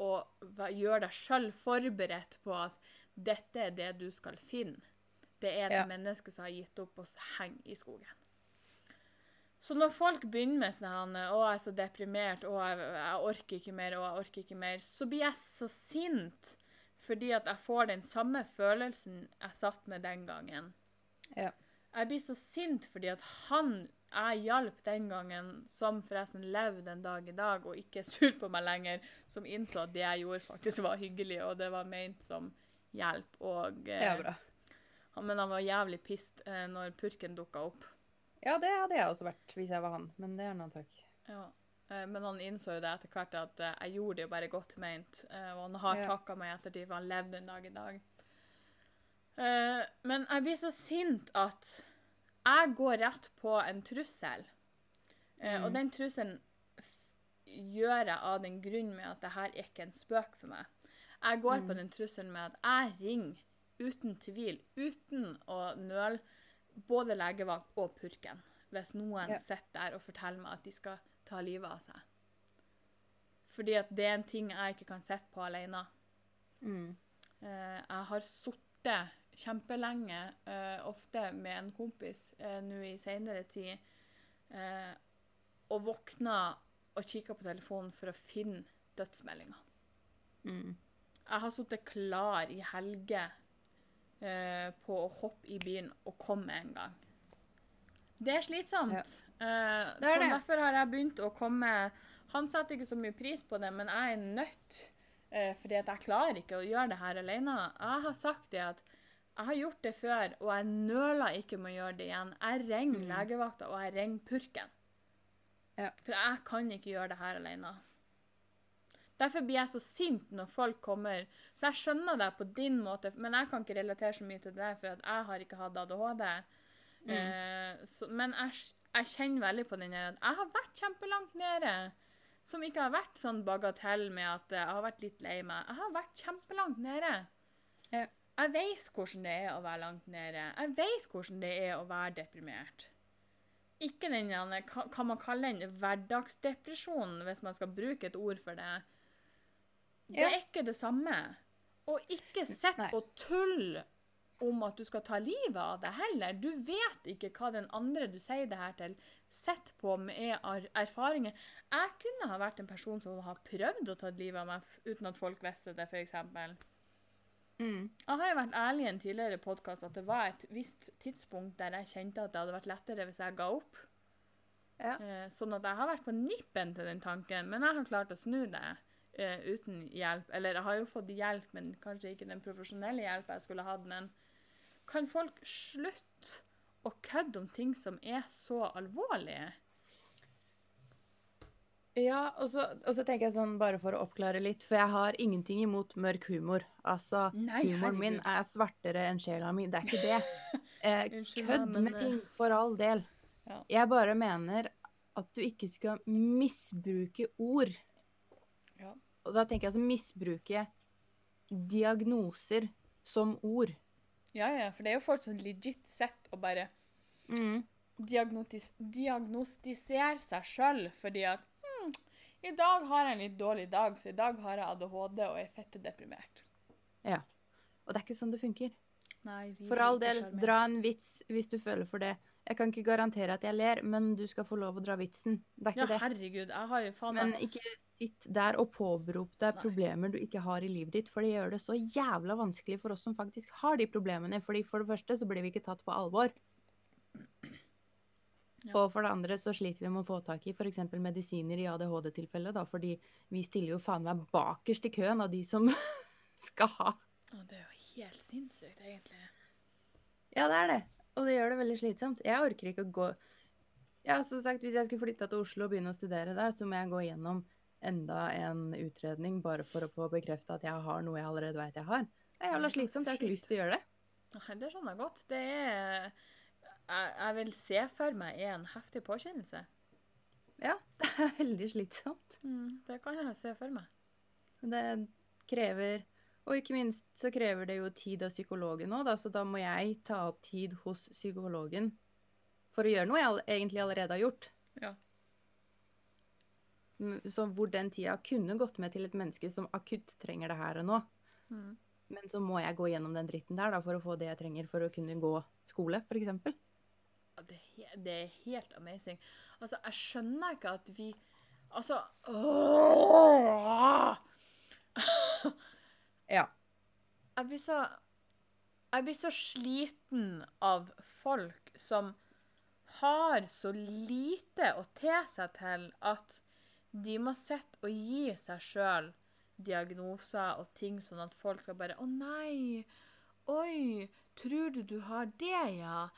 [SPEAKER 1] og gjøre deg sjøl forberedt på at dette er det du skal finne. Det er det
[SPEAKER 2] Ja.
[SPEAKER 1] mennesket som har gitt opp og henger i skogen. Så når folk begynner med sånn 'Å, jeg er så deprimert. Å, jeg, jeg orker ikke mer. Å, jeg orker ikke mer.' Så blir jeg så sint fordi at jeg får den samme følelsen jeg satt med den gangen.
[SPEAKER 2] Ja.
[SPEAKER 1] Jeg blir så sint fordi at han jeg hjalp den gangen, som forresten lever den dag i dag og ikke er sur på meg lenger, som innså at det jeg gjorde, faktisk var hyggelig, og det var ment som hjelp. Og, eh,
[SPEAKER 2] Ja, bra.
[SPEAKER 1] Men han var jævlig pissed eh, når purken dukka opp.
[SPEAKER 2] Ja, det hadde jeg også vært hvis jeg var han, men det er han takk.
[SPEAKER 1] Ja. Eh, Men han innså jo det etter hvert at eh, jeg gjorde det jo bare godt ment. eh, Og han har
[SPEAKER 2] Ja.
[SPEAKER 1] takka meg i ettertid, for han levde en dag i dag. Eh, Men jeg blir så sint at jeg går rett på en trussel. Eh, Og
[SPEAKER 2] Mm.
[SPEAKER 1] den trusselen gjør jeg av den grunn med at det her er ikke en spøk for meg. Jeg går på
[SPEAKER 2] Mm.
[SPEAKER 1] den trusselen med at jeg ringer uten tvil, uten å nøle, både legevakt og purken. Hvis noen
[SPEAKER 2] Ja.
[SPEAKER 1] sitter der og forteller meg at de skal ta livet av seg. Fordi at det er en ting jeg ikke kan sitte på alene.
[SPEAKER 2] Mm.
[SPEAKER 1] Eh, jeg har sittet kjempelenge, eh, ofte med en kompis eh, nå i senere tid, og våkna og kikka på telefonen for å finne dødsmeldinga.
[SPEAKER 2] Mm.
[SPEAKER 1] Jeg har sittet klar i helge eh, på å hoppe i bilen og komme en gang. Det er slitsomt.
[SPEAKER 2] Ja.
[SPEAKER 1] Eh,
[SPEAKER 2] Det er
[SPEAKER 1] så
[SPEAKER 2] det.
[SPEAKER 1] derfor har jeg begynt å komme Han setter ikke så mye pris på det, men jeg er nødt. Eh, fordi at jeg klarer ikke å gjøre det her alene. Jeg har sagt det at jeg har gjort det før, og jeg nøler ikke med å gjøre det igjen. Jeg ringer
[SPEAKER 2] Mm.
[SPEAKER 1] legevakta, og jeg ringer purken.
[SPEAKER 2] Ja.
[SPEAKER 1] For jeg kan ikke gjøre det her alene. Derfor blir jeg så sint når folk kommer. Så jeg skjønner deg på din måte, men jeg kan ikke relatere så mye til det, for jeg har ikke hatt ADHD.
[SPEAKER 2] Mm.
[SPEAKER 1] Eh, så, men jeg, jeg kjenner veldig på den her at jeg har vært kjempelangt nede. Som ikke har vært sånn bagatell med at eh, jeg har vært litt lei meg. Jeg har vært kjempelangt nede.
[SPEAKER 2] Ja.
[SPEAKER 1] Jeg vet hvordan det er å være langt nede. Jeg vet hvordan det er å være deprimert. Ikke den hva man kalle den hverdagsdepresjonen, hvis man skal bruke et ord for det. Det er ikke det samme. Og ikke sitt og tull om at du skal ta livet av deg heller. Du vet ikke hva den andre du sier det her til, sitter på med er erfaringer. Jeg kunne ha vært en person som har prøvd å ta livet av meg uten at folk visste det, f.eks.
[SPEAKER 2] Mm.
[SPEAKER 1] Jeg har jo vært ærlig i en tidligere podkast at det var et visst tidspunkt der jeg kjente at det hadde vært lettere hvis jeg ga opp.
[SPEAKER 2] Ja.
[SPEAKER 1] Eh, sånn at jeg har vært på nippen til den tanken, men jeg har klart å snu det eh, uten hjelp. Eller jeg har jo fått hjelp, men kanskje ikke den profesjonelle hjelpa jeg skulle hatt. Men kan folk slutte å kødde om ting som er så alvorlige?
[SPEAKER 2] Ja, og så, og så tenker jeg sånn, bare for å oppklare litt, for jeg har ingenting imot mørk humor. Altså,
[SPEAKER 1] Nei,
[SPEAKER 2] humoren min er svartere enn sjela mi. Det er ikke det. [LAUGHS] Eh,
[SPEAKER 1] Unnskyld
[SPEAKER 2] kødd
[SPEAKER 1] men,
[SPEAKER 2] med
[SPEAKER 1] eh,
[SPEAKER 2] ting, for all del.
[SPEAKER 1] Ja.
[SPEAKER 2] Jeg bare mener at du ikke skal misbruke ord.
[SPEAKER 1] Ja.
[SPEAKER 2] Og da tenker jeg altså misbruke diagnoser som ord.
[SPEAKER 1] Ja, ja, for det er jo folk som legit sett og bare
[SPEAKER 2] Mm.
[SPEAKER 1] diagnotis diagnostisere seg sjøl fordi at hm, i dag har jeg en litt dårlig dag, så i dag har jeg ADHD og er fette deprimert.
[SPEAKER 2] Ja. Og det er ikke sånn det funker.
[SPEAKER 1] Nei,
[SPEAKER 2] For all del, dra en vits hvis du føler for det. Jeg kan ikke garantere at jeg ler, men du skal få lov å dra vitsen. Det er
[SPEAKER 1] Ja,
[SPEAKER 2] ikke det.
[SPEAKER 1] herregud. Jeg har jo faen
[SPEAKER 2] Men ikke sitt der og påberop deg
[SPEAKER 1] Nei.
[SPEAKER 2] problemer du ikke har i livet ditt, for det gjør det så jævla vanskelig for oss som faktisk har de problemene. Fordi for det første så blir vi ikke tatt på alvor.
[SPEAKER 1] Ja.
[SPEAKER 2] Og for det andre så sliter vi med å få tak i f.eks. medisiner i ADHD-tilfellet, da, fordi vi stiller jo faen meg bakerst i køen av de som [LAUGHS] skal ha.
[SPEAKER 1] Å, Det er jo helt sinnssykt, egentlig.
[SPEAKER 2] Ja, det er det. Og det gjør det veldig slitsomt. Jeg orker ikke å gå Ja, som sagt, hvis jeg skulle flytta til Oslo og begynne å studere der, så må jeg gå gjennom enda en utredning bare for å få bekrefta at jeg har noe jeg allerede veit jeg har. Det er jævla slitsomt. Jeg har ikke lyst til å gjøre det.
[SPEAKER 1] Det skjønner jeg godt. Det er Jeg, jeg vil se for meg er en heftig påkjennelse.
[SPEAKER 2] Ja, [LAUGHS] det er veldig slitsomt.
[SPEAKER 1] Mm, det kan jeg se for meg.
[SPEAKER 2] Men Det krever Og ikke minst så krever det jo tid av psykologen òg, så da må jeg ta opp tid hos psykologen for å gjøre noe jeg egentlig allerede har gjort.
[SPEAKER 1] Ja.
[SPEAKER 2] Så hvor den tida kunne gått med til et menneske som akutt trenger det her og nå.
[SPEAKER 1] Mm.
[SPEAKER 2] Men så må jeg gå gjennom den dritten der da, for å få det jeg trenger for å kunne gå skole, f.eks.
[SPEAKER 1] Ja, det, det er helt amazing. Altså, jeg skjønner ikke at vi Altså! [LAUGHS]
[SPEAKER 2] Ja.
[SPEAKER 1] Jeg blir så Jeg blir så sliten av folk som har så lite å te seg til at de må sitte og gi seg sjøl diagnoser og ting, sånn at folk skal bare Å nei! Oi! Tror du du har det, ja?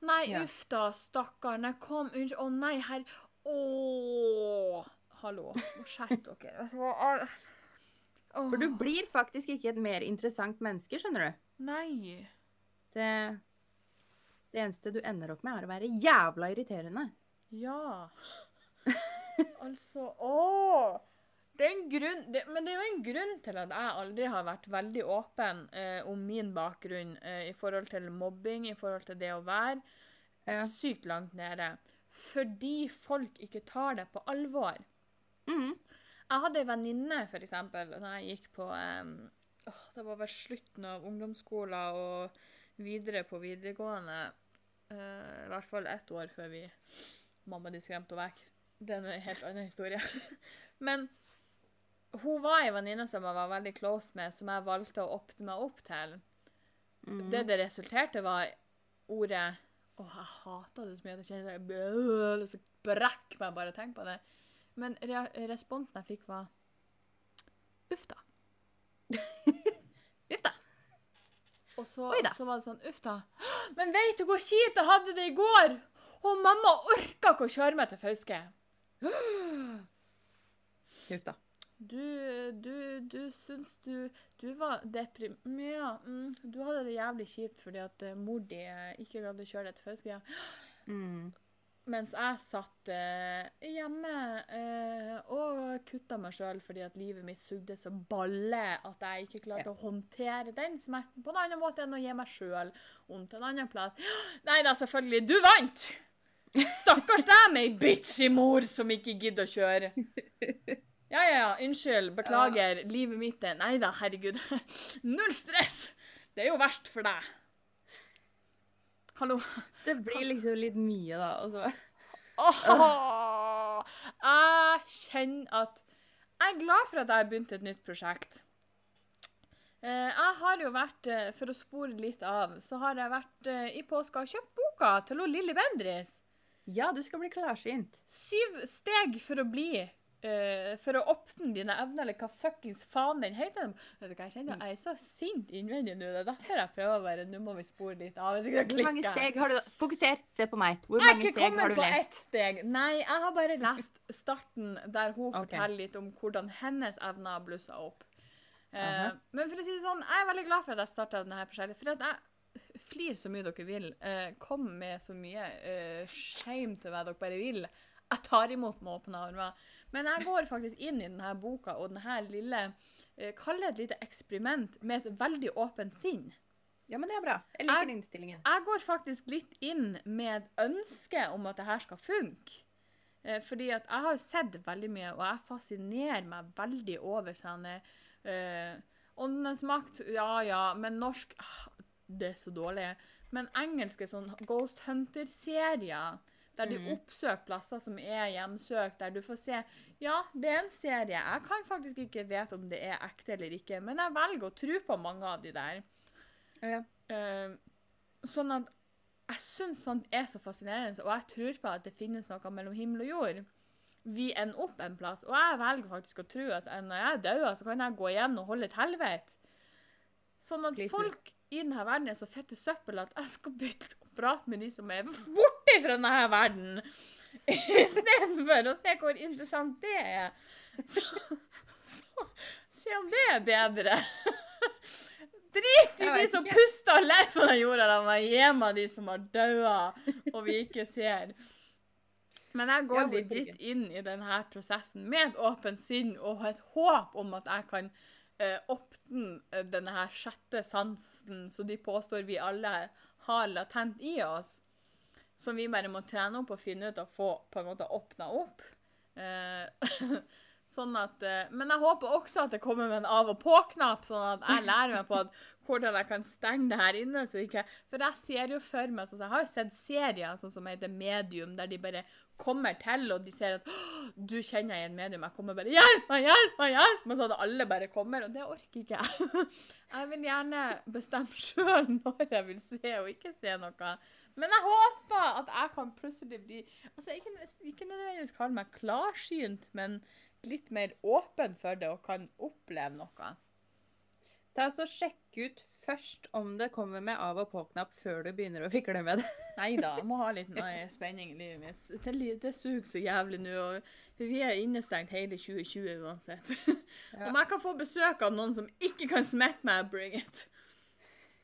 [SPEAKER 1] Nei,
[SPEAKER 2] Ja.
[SPEAKER 1] uff da, stakkar. Nei, kom, unnskyld. Å nei, herr Å! Hallo. Skjerp dere.
[SPEAKER 2] For du blir faktisk ikke et mer interessant menneske, skjønner du.
[SPEAKER 1] Nei.
[SPEAKER 2] Det, det eneste du ender opp med, er å være jævla irriterende.
[SPEAKER 1] Ja. [LAUGHS] altså Å! Det er en grunn, det, men det er jo en grunn til at jeg aldri har vært veldig åpen eh, om min bakgrunn eh, i forhold til mobbing, i forhold til det å være
[SPEAKER 2] Ja.
[SPEAKER 1] sykt langt nede. Fordi folk ikke tar det på alvor.
[SPEAKER 2] Mm.
[SPEAKER 1] Jeg hadde ei venninne, eksempel, da jeg gikk på eh, åh, Det var vel slutten av ungdomsskolen og videre på videregående. eh, I hvert fall ett år før vi mamma de skremte henne vekk. Det er en helt annen historie. [LAUGHS] Men hun var ei venninne som jeg var veldig close med, som jeg valgte å åpne meg opp til.
[SPEAKER 2] Mm.
[SPEAKER 1] Det det resulterte, var ordet Å, jeg hater det så mye at jeg kjenner det så brekker meg bare å tenke på det. Men re responsen jeg fikk, var Uff da. [LAUGHS]
[SPEAKER 2] Uff da.
[SPEAKER 1] Og så, så var det sånn Uff da. Men vet du hvor kjipt jeg hadde det i går? Og mamma orka ikke å kjøre meg til Fauske. [GASPS]
[SPEAKER 2] Uff da.
[SPEAKER 1] Du, du, du syns du Du var deprimert. Ja, mm, du hadde det jævlig kjipt fordi at eh, mor di eh, ikke gadd å kjøre deg til Fauske. Ja. [GASPS]
[SPEAKER 2] Mm.
[SPEAKER 1] Mens jeg satt eh, hjemme eh, og kutta meg sjøl fordi at livet mitt sugde så balle at jeg ikke klarte å håndtere den smerten på en annen måte enn å gi meg sjøl vondt en annen plass. [GASPS] Nei da, selvfølgelig. Du vant! Stakkars deg med ei bitchy mor som ikke gidder å kjøre. Ja, ja, ja. Unnskyld. Beklager. Livet mitt er Nei da, herregud. [LAUGHS] Null stress! Det er jo verst for deg. Hallo.
[SPEAKER 2] Det blir liksom litt mye, da. Og så
[SPEAKER 1] Åh, jeg kjenner at Jeg er glad for at jeg har begynt et nytt prosjekt. Eh, Jeg har jo vært, eh, for å spore litt av, så har jeg vært eh, i påska og kjøpt boka til Lilly Bendriss.
[SPEAKER 2] Ja, du skal bli klarsynt.
[SPEAKER 1] Syv steg for å bli uh, For å åpne dine evner, eller hva fuckings faen den heter. Vet du hva jeg kjenner? Jeg er så sint innvendig nå. Det er derfor jeg prøver være Nå må vi spore litt av. Hvis ikke
[SPEAKER 2] Hvor mange steg har du Fokuser, se på meg. Hvor
[SPEAKER 1] Jeg har
[SPEAKER 2] du
[SPEAKER 1] ikke
[SPEAKER 2] Jeg har
[SPEAKER 1] kommet på ett steg. Nei, jeg har bare lest starten der hun
[SPEAKER 2] okay.
[SPEAKER 1] forteller litt om hvordan hennes evner blussa opp. Uh
[SPEAKER 2] -huh.
[SPEAKER 1] men for å si det sånn, jeg er veldig glad for at jeg starta dette prosjektet. For at jeg flir så mye dere vil. Eh, kom med så mye eh, shame til hva dere bare vil. Jeg tar imot med åpne armer. Men jeg går faktisk inn i denne boka og denne lille eh, Kall det et lite eksperiment med et veldig åpent sinn.
[SPEAKER 2] Ja, men det er bra. Jeg
[SPEAKER 1] Jeg-
[SPEAKER 2] liker innstillingen.
[SPEAKER 1] Jeg går faktisk litt inn med et ønske om at det her skal funke. Eh, fordi at jeg har sett veldig mye, og jeg fascinerer meg veldig over sånne eh, Åndenes makt, ja ja, men norsk ah, det er så dårlig. Men engelske sånn Ghost Hunter-serier, der de
[SPEAKER 2] Mhm.
[SPEAKER 1] oppsøker plasser som er hjemsøkt, der du får se Ja, det er en serie. Jeg kan faktisk ikke vite om det er ekte eller ikke, men jeg velger å tro på mange av de der.
[SPEAKER 2] Ja.
[SPEAKER 1] Uh, sånn at jeg syns sånt er så fascinerende, og jeg tror på at det finnes noe mellom himmel og jord. Vi ender opp en plass, og jeg velger faktisk å tro at når jeg dør, så kan jeg gå igjen og holde et helvete. Sånn at folk i denne verden er så fette søppel at jeg skal bytte og prate med de som er borte fra denne verden, [LAUGHS] istedenfor å se hvor interessant det er. Så, så se om det er bedre. Drit i de som puster og lever på den jorda. La meg gi meg de som har daua og vi ikke ser. Men jeg går legit inn i denne prosessen med et åpent sinn og et håp om at jeg kan eh, åpne eh, denne her sjette sansen som de påstår vi alle har latent i oss. Som vi bare må trene opp og finne ut og få på en måte åpna opp. Eh, [LAUGHS] sånn at, eh, men jeg håper også at det kommer med en av og på-knapp, sånn at jeg lærer meg på at, hvordan jeg kan stenge det her inne. Ikke, for jeg ser jo for meg, sånn, jeg har jo sett serier sånn som heter Medium, der de bare kommer til, og de ser at du kjenner en medium. Jeg kommer bare 'Hjelp meg, hjelp meg!' hjelp meg, sånn at alle bare kommer. Og det orker ikke jeg. [LAUGHS] Jeg vil gjerne bestemme sjøl når jeg vil se og ikke se noe. Men jeg håper at jeg kan plutselig bli altså Ikke, ikke nødvendigvis kalle meg klarsynt, men litt mer åpen for det og kan oppleve noe.
[SPEAKER 2] Ta så Sjekk ut først om det kommer med av og på-knapp før du begynner å fikle med det. [LAUGHS]
[SPEAKER 1] Nei da, jeg må ha litt noe spenning i livet mitt. Det, det suger så jævlig nå. og Vi er innestengt hele 2020 uansett. [LAUGHS]
[SPEAKER 2] Ja.
[SPEAKER 1] Om jeg kan få besøk av noen som ikke kan smette meg, bring it.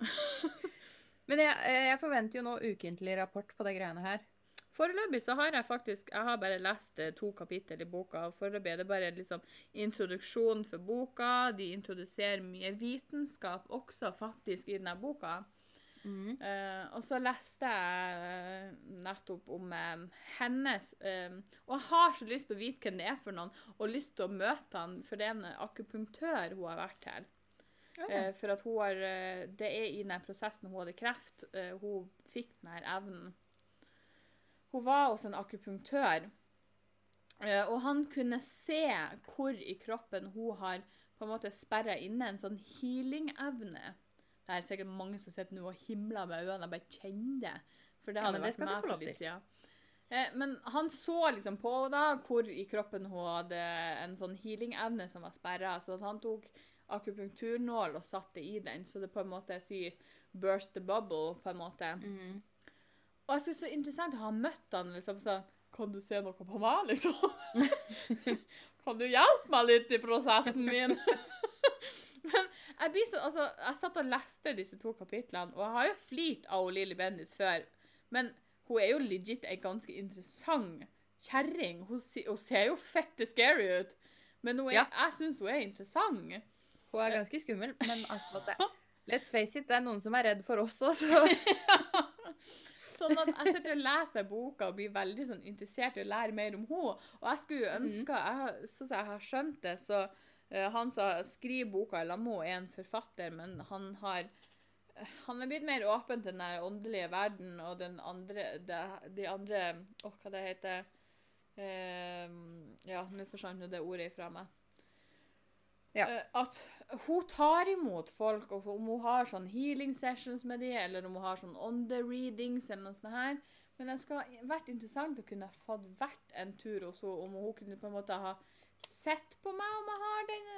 [SPEAKER 1] [LAUGHS]
[SPEAKER 2] Men jeg, eh, jeg forventer jo nå ukentlig rapport på de greiene her.
[SPEAKER 1] Foreløpig så har jeg faktisk Jeg har bare lest eh, to kapittel i boka. og Foreløpig er det bare liksom introduksjonen for boka. De introduserer mye vitenskap også faktisk i denne boka.
[SPEAKER 2] Mm.
[SPEAKER 1] Uh, og så leste jeg eh, nettopp om uh, hennes uh, Og jeg har så lyst til å vite hvem det er for noen, og lyst til å møte han, for det er en akupunktør hun har vært til. Eh, for at hun har Det er i den prosessen hun hadde kreft. hun fikk den her evnen. Hun var hos en akupunktør, eh, og han kunne se hvor i kroppen hun har på en måte sperra inne en sånn healing-evne. Det er sikkert mange som sitter nå og himler med øynene. og bare kjenner det. For det
[SPEAKER 2] Ja,
[SPEAKER 1] hadde
[SPEAKER 2] men det
[SPEAKER 1] vært meg
[SPEAKER 2] få
[SPEAKER 1] for
[SPEAKER 2] lov
[SPEAKER 1] litt siden. Men han så liksom på da hvor i kroppen hun hadde en sånn healing-evne som var sperra. Så han tok akupunkturnål og satte i den, så det på en måte sier 'burst the bubble', på en måte.
[SPEAKER 2] Mhm.
[SPEAKER 1] Og jeg synes det er interessant å ha møtt han liksom sånn Kan du se noe på meg, liksom? [LAUGHS] kan du hjelpe meg litt i prosessen min? [LAUGHS] Men jeg blir så, altså, jeg satt og leste disse to kapitlene, og jeg har jo flirt av Lilly Bendis før. Men hun er jo legit ei ganske interessant kjerring. Hun, hun ser jo fette scary ut. Men er,
[SPEAKER 2] Ja.
[SPEAKER 1] jeg syns hun er interessant.
[SPEAKER 2] Hun er ganske skummel, men altså det, [LAUGHS] Let's face it, det er noen som er redd for oss også.
[SPEAKER 1] Sånn at jeg sitter og leser den boka og blir veldig sånn interessert i å lære mer om henne. Og jeg skulle ønske jeg, Sånn jeg har skjønt det, så uh, han som skriver boka i lag med er en forfatter, men han har han er blitt mer åpen til den åndelige verden og den andre de, de andre Å, hva det heter uh, Ja, nå forsvant det ordet ifra meg.
[SPEAKER 2] Ja.
[SPEAKER 1] Uh, at hun tar imot folk, og om hun har sånn healing sessions med dem, eller om hun har sånn on-the-readings eller noe sånt her. Men det skulle vært interessant å kunne fått vært en tur hos henne, om hun kunne på en måte ha sett på meg om jeg har den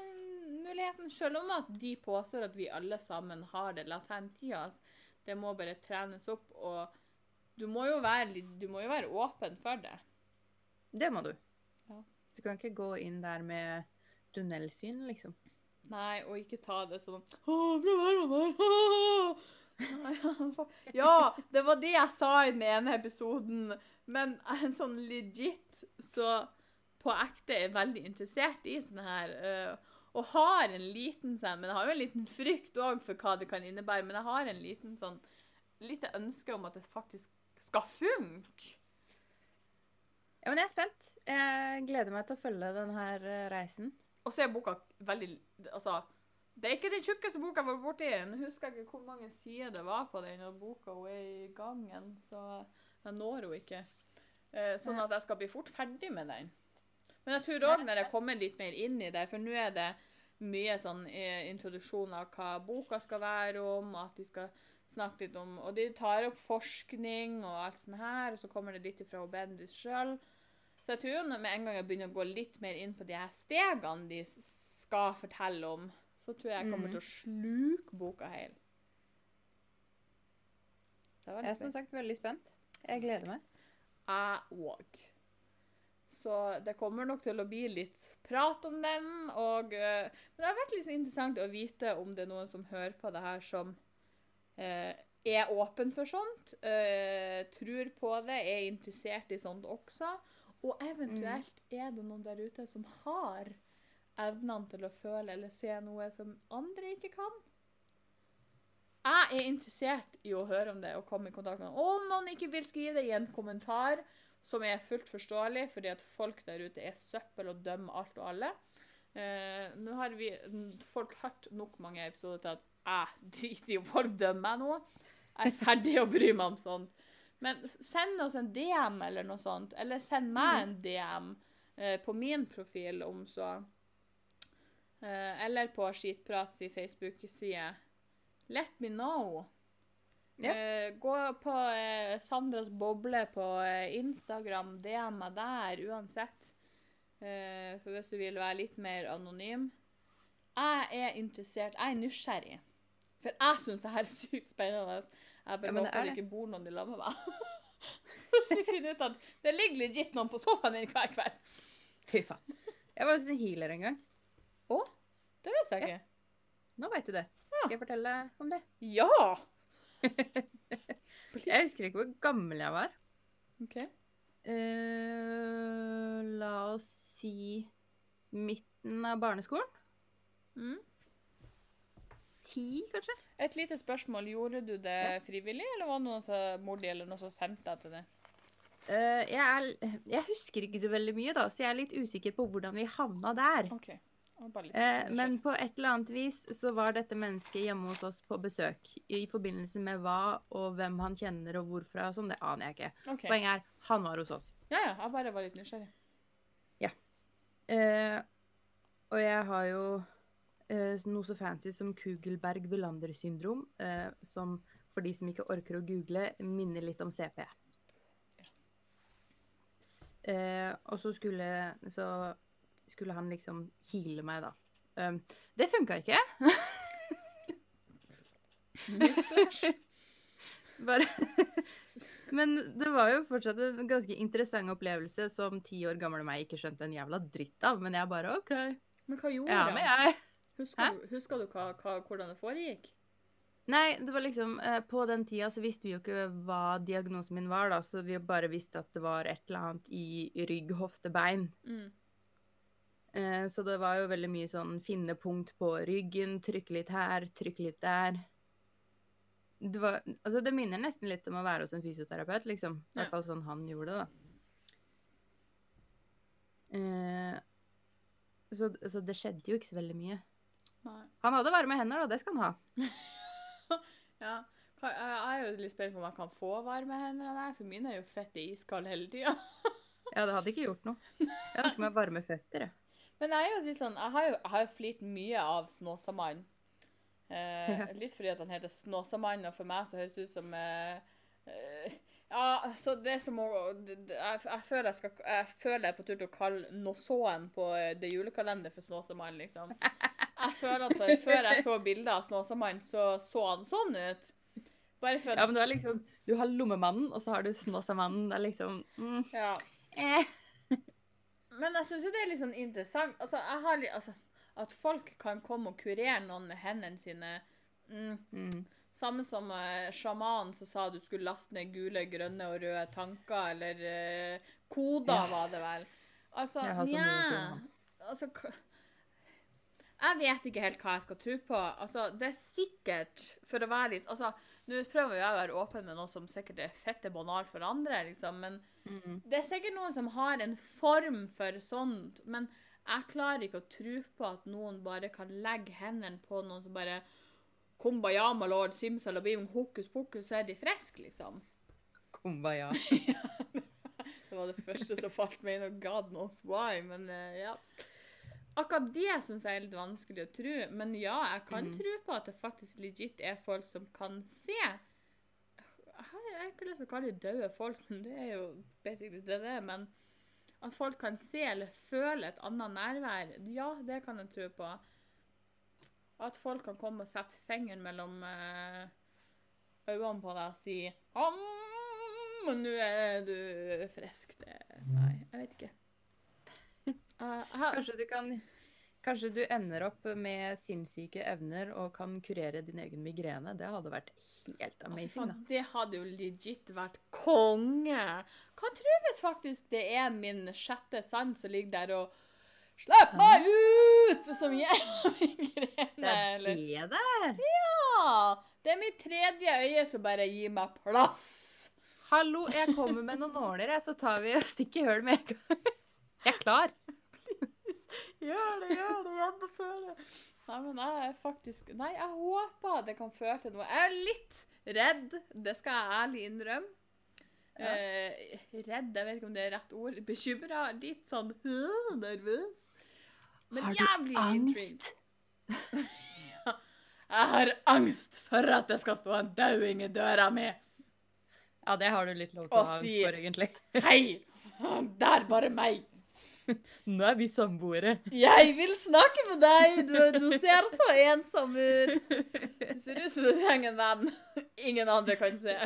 [SPEAKER 1] muligheten. Selv om at de påstår at vi alle sammen har det latent i oss. Det må bare trenes opp, og du må jo være, du må jo være åpen for det.
[SPEAKER 2] Det må du.
[SPEAKER 1] Ja.
[SPEAKER 2] Du kan ikke gå inn der med tunnelsyn, liksom.
[SPEAKER 1] Nei, og ikke ta det sånn Å, være med [LAUGHS] her? Ja, det var det jeg sa i den ene episoden. Men er sånn legit så på ekte er veldig interessert i sånne her. øh, og har en liten sånn Men jeg har jo en liten frykt òg for hva det kan innebære. Men jeg har en liten sånn lite ønske om at det faktisk skal funke.
[SPEAKER 2] Ja, men jeg er spent. Jeg gleder meg til å følge denne eh, reisen.
[SPEAKER 1] Og så er boka veldig Altså, Det er ikke den tjukkeste boka jeg var borti. Nå husker jeg ikke hvor mange sider det var på den, og boka hun er i gangen, så jeg når henne ikke. Eh, sånn at jeg skal bli fort ferdig med den. Men jeg tror òg når jeg kommer litt mer inn i det, for nå er det mye sånn eh, introduksjon av hva boka skal være om, at de skal snakke litt om Og de tar opp forskning og alt sånt her, og så kommer det litt fra Bendis sjøl. Så jeg tror jo når med en gang jeg begynner å gå litt mer inn på de her stegene de skal fortelle om, så tror jeg jeg kommer
[SPEAKER 2] mm.
[SPEAKER 1] til å sluke boka helt. Det var
[SPEAKER 2] Jeg er som sagt veldig spent. Jeg gleder meg.
[SPEAKER 1] Jeg òg. Så det kommer nok til å bli litt prat om den. Og, eh, men det har vært litt interessant å vite om det er noen som hører på det her, som eh, er åpen for sånt, eh, tror på det, er interessert i sånt også. Og eventuelt er det noen der ute som har evnene til å føle eller se noe som andre ikke kan. Jeg er interessert i å høre om det og komme i kontakt med noen. Om noen ikke vil skrive det i en kommentar, som er fullt forståelig, fordi at folk der ute er søppel og dømmer alt og alle. Eh, nå har vi folk hørt nok mange episoder til at jeg [LAUGHS] driter i om folk dømmer meg nå. Jeg er ferdig å bry meg om sånt. Men send oss en DM eller noe sånt, eller send meg en DM eh, på min profil om så. Eh, eller på Skitprats i Facebook-side. Let me know.
[SPEAKER 2] Ja.
[SPEAKER 1] Eh, gå på eh, Sandras boble på eh, Instagram, DM meg der uansett. Eh, for hvis du vil være litt mer anonym. Jeg er interessert, jeg er nysgjerrig. For jeg syns det her er sykt spennende. Jeg bare
[SPEAKER 2] Ja,
[SPEAKER 1] håper
[SPEAKER 2] er
[SPEAKER 1] det
[SPEAKER 2] det.
[SPEAKER 1] ikke bor noen i lag med meg. [LAUGHS] Finner jeg ut at det ligger legit noen på sofaen din hver kveld.
[SPEAKER 2] Fy faen. Jeg var hos en healer en gang.
[SPEAKER 1] Å? Det visste jeg ikke.
[SPEAKER 2] Nå veit du det. Skal jeg fortelle om det?
[SPEAKER 1] Ja! [LAUGHS]
[SPEAKER 2] Jeg husker ikke hvor gammel jeg var.
[SPEAKER 1] OK.
[SPEAKER 2] Uh, la oss si midten av barneskolen.
[SPEAKER 1] Mm.
[SPEAKER 2] Ti, kanskje?
[SPEAKER 1] Et lite spørsmål. Gjorde du det frivillig, eller var det noen som, mor di eller noen som sendte deg til det?
[SPEAKER 2] Uh, jeg, er, jeg husker ikke så veldig mye, da, så jeg er litt usikker på hvordan vi havna der. Okay.
[SPEAKER 1] Nysgjerrig.
[SPEAKER 2] men på et eller annet vis så var dette mennesket hjemme hos oss på besøk. I forbindelse med hva og hvem han kjenner og hvorfra og sånn, det aner jeg ikke.
[SPEAKER 1] Okay.
[SPEAKER 2] Poenget er, han var hos oss.
[SPEAKER 1] Ja, ja. Jeg bare var litt nysgjerrig.
[SPEAKER 2] Eh, og jeg har jo noe så fancy som Kugelberg-Wilander-syndrom, eh, som for de som ikke orker å google, minner litt om CP. Eh, og så skulle, så skulle han liksom heale meg, da. Um, det funka ikke. [LAUGHS] Bare [LAUGHS] Men det var jo fortsatt en ganske interessant opplevelse som ti år gamle meg ikke skjønte en jævla dritt av. Men jeg bare OK.
[SPEAKER 1] Men hva gjorde
[SPEAKER 2] Ja,
[SPEAKER 1] han? Husker, du, husker du hva, hva, hvordan det foregikk?
[SPEAKER 2] Nei, det var liksom eh, På den tida så visste vi jo ikke hva diagnosen min var, da, så vi bare visste at det var et eller annet i rygg, hofte, bein.
[SPEAKER 1] Mm.
[SPEAKER 2] Eh, så det var jo veldig mye sånn finne punkt på ryggen, trykke litt her, trykke litt der. Det var Altså, det minner nesten litt om å være hos en fysioterapeut, liksom. I hvert fall sånn han gjorde det, da. Eh, så, så det skjedde jo ikke så veldig mye.
[SPEAKER 1] Nei.
[SPEAKER 2] Han hadde varme hender, da. Det skal han ha. [LAUGHS]
[SPEAKER 1] Ja. Jeg er jo litt spent på om jeg kan få varme hender av deg, for mine er jo fett iskalde hele tida. [LAUGHS]
[SPEAKER 2] Ja, det hadde ikke gjort noe. Jeg ønsker meg varme føtter, jeg.
[SPEAKER 1] Men jeg er jo litt sånn, jeg har jo, jeg har jo flirt mye av Snåsamannen. Eh,
[SPEAKER 2] Ja.
[SPEAKER 1] Litt fordi at han heter Snåsamannen, og for meg så høres det ut som eh, eh, Ja, så det som å det- det- jeg, jeg, føler jeg, skal, jeg føler jeg er på tur til å kalle Nåsåen på eh, det julekalender for Snåsamannen, liksom. [LAUGHS] Jeg føler at eh, før jeg så bilder av Snåsamannen, så så han sånn ut. Bare for
[SPEAKER 2] Ja, men du har liksom Du har lommemannen, og så har du snåsamannen. Det er liksom mm,
[SPEAKER 1] ja.
[SPEAKER 2] eh.
[SPEAKER 1] Men jeg syns jo det er litt sånn interessant altså, jeg har litt, altså, At folk kan komme og kurere noen med hendene sine. Mm.
[SPEAKER 2] Mm.
[SPEAKER 1] Samme som uh, sjamanen som sa du skulle laste ned gule, grønne og røde tanker, eller uh, koder,
[SPEAKER 2] Ja.
[SPEAKER 1] var det vel. Altså,
[SPEAKER 2] Jeg
[SPEAKER 1] nja, altså Jeg vet ikke helt hva jeg skal tro på. Altså, det er sikkert, for å være litt Altså, nå prøver jeg å være åpen med noe som sikkert er fette banalt for andre, liksom, men
[SPEAKER 2] Mm.
[SPEAKER 1] det er sikkert noen som har en form for sånt, men Jeg klarer ikke å tro på at noen bare kan legge hendene på noen som bare Kumbayama lord, simsalabim, hokus pokus, så er de friske, liksom.
[SPEAKER 2] Kumbaya. [LAUGHS]
[SPEAKER 1] Det var det første som falt meg inn, og god knows why, men uh, ja. Akkurat det syns jeg er litt vanskelig å tro, men ja, jeg kan
[SPEAKER 2] Mhm.
[SPEAKER 1] tro på at det faktisk legit er folk som kan se. Jeg har ikke lyst til å kalle det døde folk, men det er jo basically det det er. Men at folk kan se eller føle et annet nærvær, ja, det kan jeg tro på. At folk kan komme og sette fingeren mellom eh, øynene på deg og si om og nå er du frisk. Det Nei, jeg vet ikke. Eh,
[SPEAKER 2] Kanskje du kan Kanskje du ender opp med sinnssyke evner og kan kurere din egen migrene. Det hadde vært helt amazing, da.
[SPEAKER 1] det hadde jo legit vært konge. Tror hvis faktisk det er min sjette sans som ligger der og Slipp meg ut! Som gir migrene. [LAUGHS] migrene.
[SPEAKER 2] Det er det!
[SPEAKER 1] Ja! Det er mitt tredje øye som bare gir meg plass.
[SPEAKER 2] Hallo, jeg kommer med noen nåler, så tar vi og stikker høl med en gang. Jeg er klar.
[SPEAKER 1] Gjør det, gjør det, gjennomføre. Nei, men jeg er faktisk Nei, jeg håper det kan føre til noe. Jeg er litt redd, det skal jeg ærlig innrømme.
[SPEAKER 2] Ja.
[SPEAKER 1] Eh, redd, jeg vet ikke om det er rett ord. Bekymra. Litt sånn nervøs. Men jævlig intrigued. [LAUGHS] Jeg har angst for at det skal stå en dauing i døra mi.
[SPEAKER 2] Ja, det har du litt lov til å ha angst
[SPEAKER 1] si-
[SPEAKER 2] for, egentlig.
[SPEAKER 1] Hei! Det er bare meg. [LAUGHS]
[SPEAKER 2] Nå er vi samboere.
[SPEAKER 1] Jeg vil snakke med deg! Du, du ser så ensom ut. Du ser ut som du trenger en venn. Ingen andre kan se.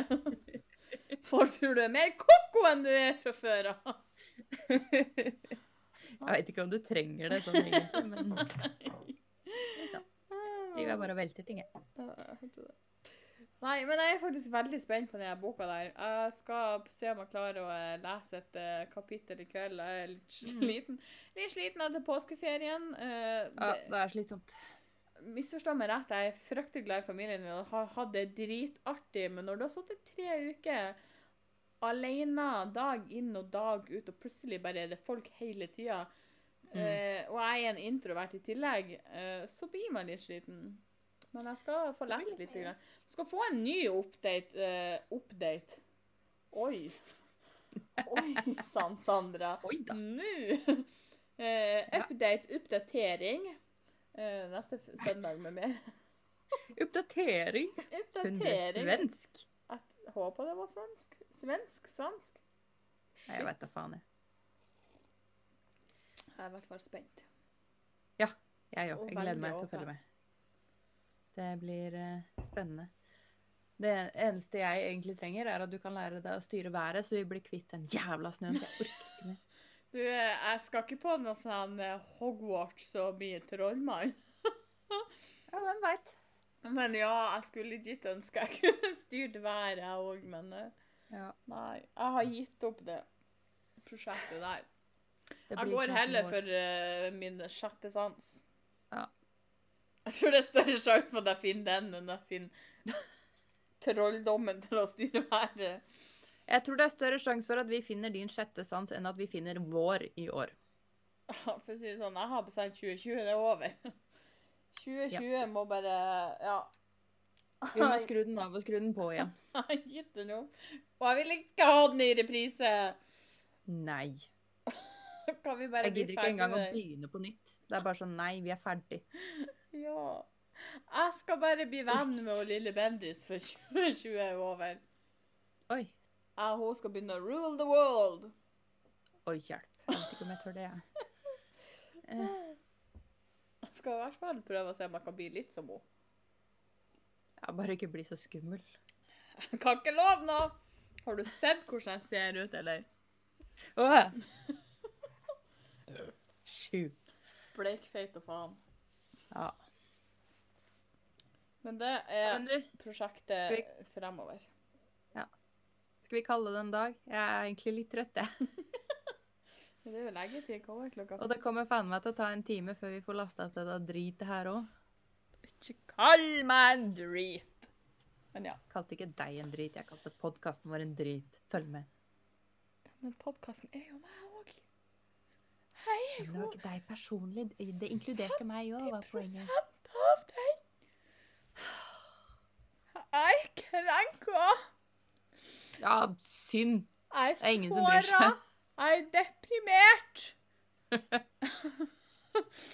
[SPEAKER 1] Folk tror du er mer koko enn du er fra før av.
[SPEAKER 2] Jeg vet ikke om du trenger det sånn egentlig, men. Driver jeg bare og velter ting, jeg.
[SPEAKER 1] Ja, jeg hørte det. Nei, men jeg er faktisk veldig spent på denne boka der. Jeg skal se om jeg klarer å eh, lese et eh, kapittel i kveld. Jeg er litt sliten. Litt sliten etter påskeferien. Uh,
[SPEAKER 2] Ja,
[SPEAKER 1] det-
[SPEAKER 2] er slitsomt.
[SPEAKER 1] Misforstå meg rett, jeg er fryktelig glad i familien min og har hatt det dritartig, men når du har sittet tre uker alene dag inn og dag ut, og plutselig bare er det folk hele tida, eh, og jeg er en introvert i tillegg, så blir man litt sliten. Men jeg skal få lest litt. Grann. Skal få en ny update. Uh, update. Oi. [LAUGHS] Oi sann, Sandra.
[SPEAKER 2] Oi da.
[SPEAKER 1] Nå!
[SPEAKER 2] Uh,
[SPEAKER 1] update, oppdatering. Uh, neste søndag med mer. [LAUGHS]
[SPEAKER 2] Oppdatering. Hun ble svensk.
[SPEAKER 1] Jeg håper det var svensk. Svensk? Svensk?
[SPEAKER 2] Shit. jeg vet da faen, jeg.
[SPEAKER 1] Jeg er i hvert fall spent.
[SPEAKER 2] Jeg òg. Jeg gleder meg til å følge med. Det blir eh, spennende. Det eneste jeg egentlig trenger, er at du kan lære deg å styre været, så vi blir kvitt den jævla snøen. Jeg orker ikke mer. [LAUGHS]
[SPEAKER 1] Du, eh, jeg skal ikke på noe sånn eh, Hogwarts og bli trollmann. [LAUGHS]
[SPEAKER 2] Ja, hvem veit.
[SPEAKER 1] Men ja, jeg skulle legit ønske jeg [LAUGHS] kunne styrt været, jeg òg, men
[SPEAKER 2] Ja,
[SPEAKER 1] nei. Jeg har gitt opp det prosjektet der.
[SPEAKER 2] det
[SPEAKER 1] Jeg går heller for uh, min sjette sans.
[SPEAKER 2] Ja.
[SPEAKER 1] Jeg tror det er større sjanse for at jeg finner den, enn jeg finner [LAUGHS] trolldommen til å styre været.
[SPEAKER 2] Jeg tror det er større sjanse for at vi finner din sjette sans, enn at vi finner vår i år.
[SPEAKER 1] For å si det sånn, jeg har bestemt 2020, det er over. [LAUGHS] 2020 må bare Ja.
[SPEAKER 2] Vi må skru den av og skru den på igjen. [LAUGHS]
[SPEAKER 1] Gitt det nå. Og jeg vil ikke ha den i reprise.
[SPEAKER 2] Nei.
[SPEAKER 1] Kan vi bare
[SPEAKER 2] Jeg gidder ikke engang å begynne på nytt. Det er bare sånn Nei, vi er ferdig. [LAUGHS]
[SPEAKER 1] Ja. Jeg skal bare bli venn med lille Bendris før 2020 er over.
[SPEAKER 2] Oi.
[SPEAKER 1] Jeg hun skal begynne å rule the world.
[SPEAKER 2] Oi, hjelp. Jeg vet ikke om jeg tør det, jeg. Eh, [LAUGHS]
[SPEAKER 1] Jeg skal i hvert fall prøve å se om jeg kan bli litt som henne.
[SPEAKER 2] ja, bare ikke bli så skummel.
[SPEAKER 1] Jeg kan ikke love noe! Har du sett hvordan jeg ser ut, eller?
[SPEAKER 2] Åh! Sju.
[SPEAKER 1] Bleikfeit og faen.
[SPEAKER 2] Ja.
[SPEAKER 1] Men det er
[SPEAKER 2] Men du,
[SPEAKER 1] prosjektet
[SPEAKER 2] vi...
[SPEAKER 1] fremover.
[SPEAKER 2] skal vi kalle det en dag? Jeg er egentlig litt trøtt, jeg. [LAUGHS]
[SPEAKER 1] Det er jo leggetid. Hva er klokka?
[SPEAKER 2] Og det kommer faen meg til å ta en time før vi får lasta opp dette dritet her òg.
[SPEAKER 1] Ikke kall meg en drit! Men ja.
[SPEAKER 2] Jeg Kalte ikke deg en drit, jeg kalte podkasten vår en drit. Følg med.
[SPEAKER 1] Men podkasten er jo meg
[SPEAKER 2] det var ikke deg personlig. Det inkluderte meg òg, var poenget.
[SPEAKER 1] av den. Er krenka.
[SPEAKER 2] Ja, synd.
[SPEAKER 1] Jeg
[SPEAKER 2] er
[SPEAKER 1] er
[SPEAKER 2] ingen som bryr
[SPEAKER 1] såra. Jeg er deprimert. [LAUGHS]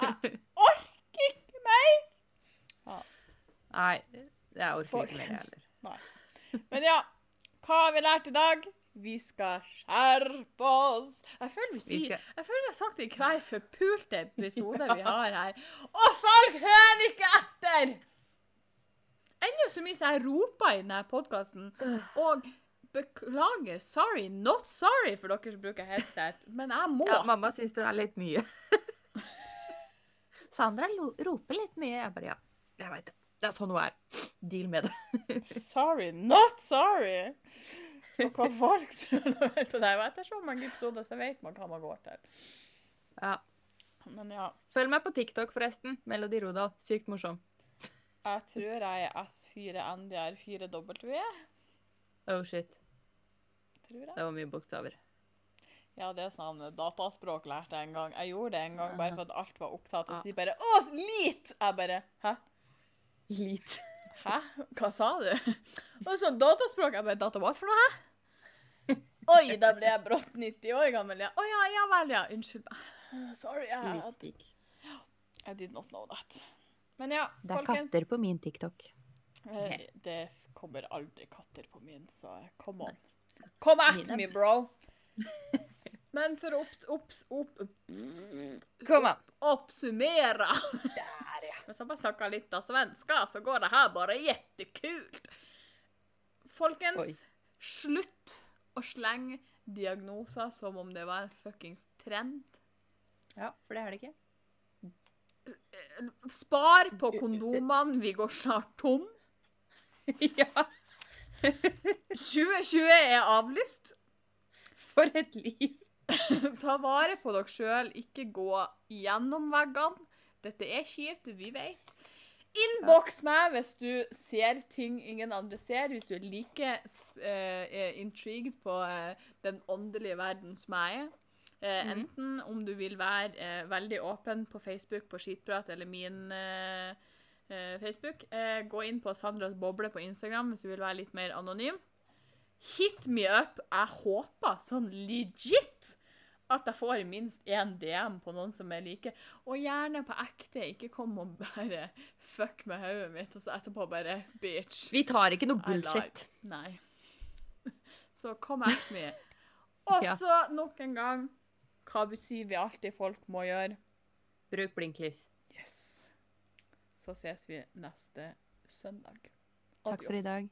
[SPEAKER 1] Jeg orker ikke mer.
[SPEAKER 2] Nei, jeg orker ikke mer, heller.
[SPEAKER 1] Men ja, hva har vi lært i dag? Vi skal skjerpe oss. Jeg føler vi sier Jeg føler vi har sagt det i hver forpulte episode vi [LAUGHS] har her. Og folk hører ikke etter! Enda så mye som jeg roper i denne podkasten. Og beklager, sorry, not sorry for dere som bruker headset, men jeg må.
[SPEAKER 2] Ja, mamma syns det er litt mye. [LAUGHS] Sandra roper litt mye. Jeg bare ja, jeg veit det. Det er sånn hun er. Deal med det.
[SPEAKER 1] Sorry, not sorry. Og hva folk når de hører på deg. Og etter så mange episoder så vet man hva man går til.
[SPEAKER 2] Ja.
[SPEAKER 1] Men ja.
[SPEAKER 2] Følg meg på TikTok, forresten. Melodi Rodal. Sykt morsom.
[SPEAKER 1] Jeg tror jeg er S4NDR4W.
[SPEAKER 2] Oh shit.
[SPEAKER 1] Tror jeg.
[SPEAKER 2] Det var mye bokstaver.
[SPEAKER 1] Ja, det er sånn dataspråk lærte jeg en gang. Jeg gjorde det en gang bare for at alt var opptatt. Og så sier bare 'Å, lit!' Jeg bare 'Hæ?
[SPEAKER 2] Lit.
[SPEAKER 1] Hæ? Hva sa du?' Og sånn dataspråk. Jeg bare 'Data for noe?' hæ? Oi, da ble jeg brått 90 år gammel. Ja. Oh, ja, ja vel, ja. Unnskyld meg. Sorry. Jeg,
[SPEAKER 2] Litspeak.
[SPEAKER 1] I did not know that. Men ja,
[SPEAKER 2] Det er
[SPEAKER 1] folkens.
[SPEAKER 2] katter på min TikTok.
[SPEAKER 1] Okay. Det kommer aldri katter på min, så come on. Come at
[SPEAKER 2] Mine-
[SPEAKER 1] me, bro! [LAUGHS] Men for å opps, opps, opp,
[SPEAKER 2] opp, opp,
[SPEAKER 1] oppsummere Hvis så bare snakker litt av svenska, så går det her bare jättekult Folkens,
[SPEAKER 2] Oi.
[SPEAKER 1] slutt å slenge diagnoser som om det var en fuckings trend.
[SPEAKER 2] Ja, for det er det ikke.
[SPEAKER 1] Spar på kondomene, vi går snart tom. [LAUGHS]
[SPEAKER 2] ja.
[SPEAKER 1] 2020 er avlyst.
[SPEAKER 2] For et liv. [LAUGHS]
[SPEAKER 1] Ta vare på dere sjøl, ikke gå gjennom veggene. Dette er kjipt, vi vet. Innboks meg hvis du ser ting ingen andre ser, hvis du er like uh, intrigued på uh, den åndelige verden som jeg er. Uh,
[SPEAKER 2] mm.
[SPEAKER 1] Enten om du vil være veldig åpen på Facebook på Skitprat eller min Facebook. Gå inn på Sandras boble på Instagram hvis du vil være litt mer anonym. Hit me up. Jeg håper sånn legit at jeg får minst én DM på noen som jeg liker. Og gjerne på ekte. Ikke kom og bare fuck med hodet mitt, og så etterpå bare bitch.
[SPEAKER 2] Vi tar ikke noe bullshit.
[SPEAKER 1] Nei. [LAUGHS] Så kom at me. Og
[SPEAKER 2] Ja.
[SPEAKER 1] så nok en gang hva sier vi alltid folk må gjøre?
[SPEAKER 2] Bruk blinklys.
[SPEAKER 1] Yes. Så ses vi neste søndag.
[SPEAKER 2] Takk for i dag.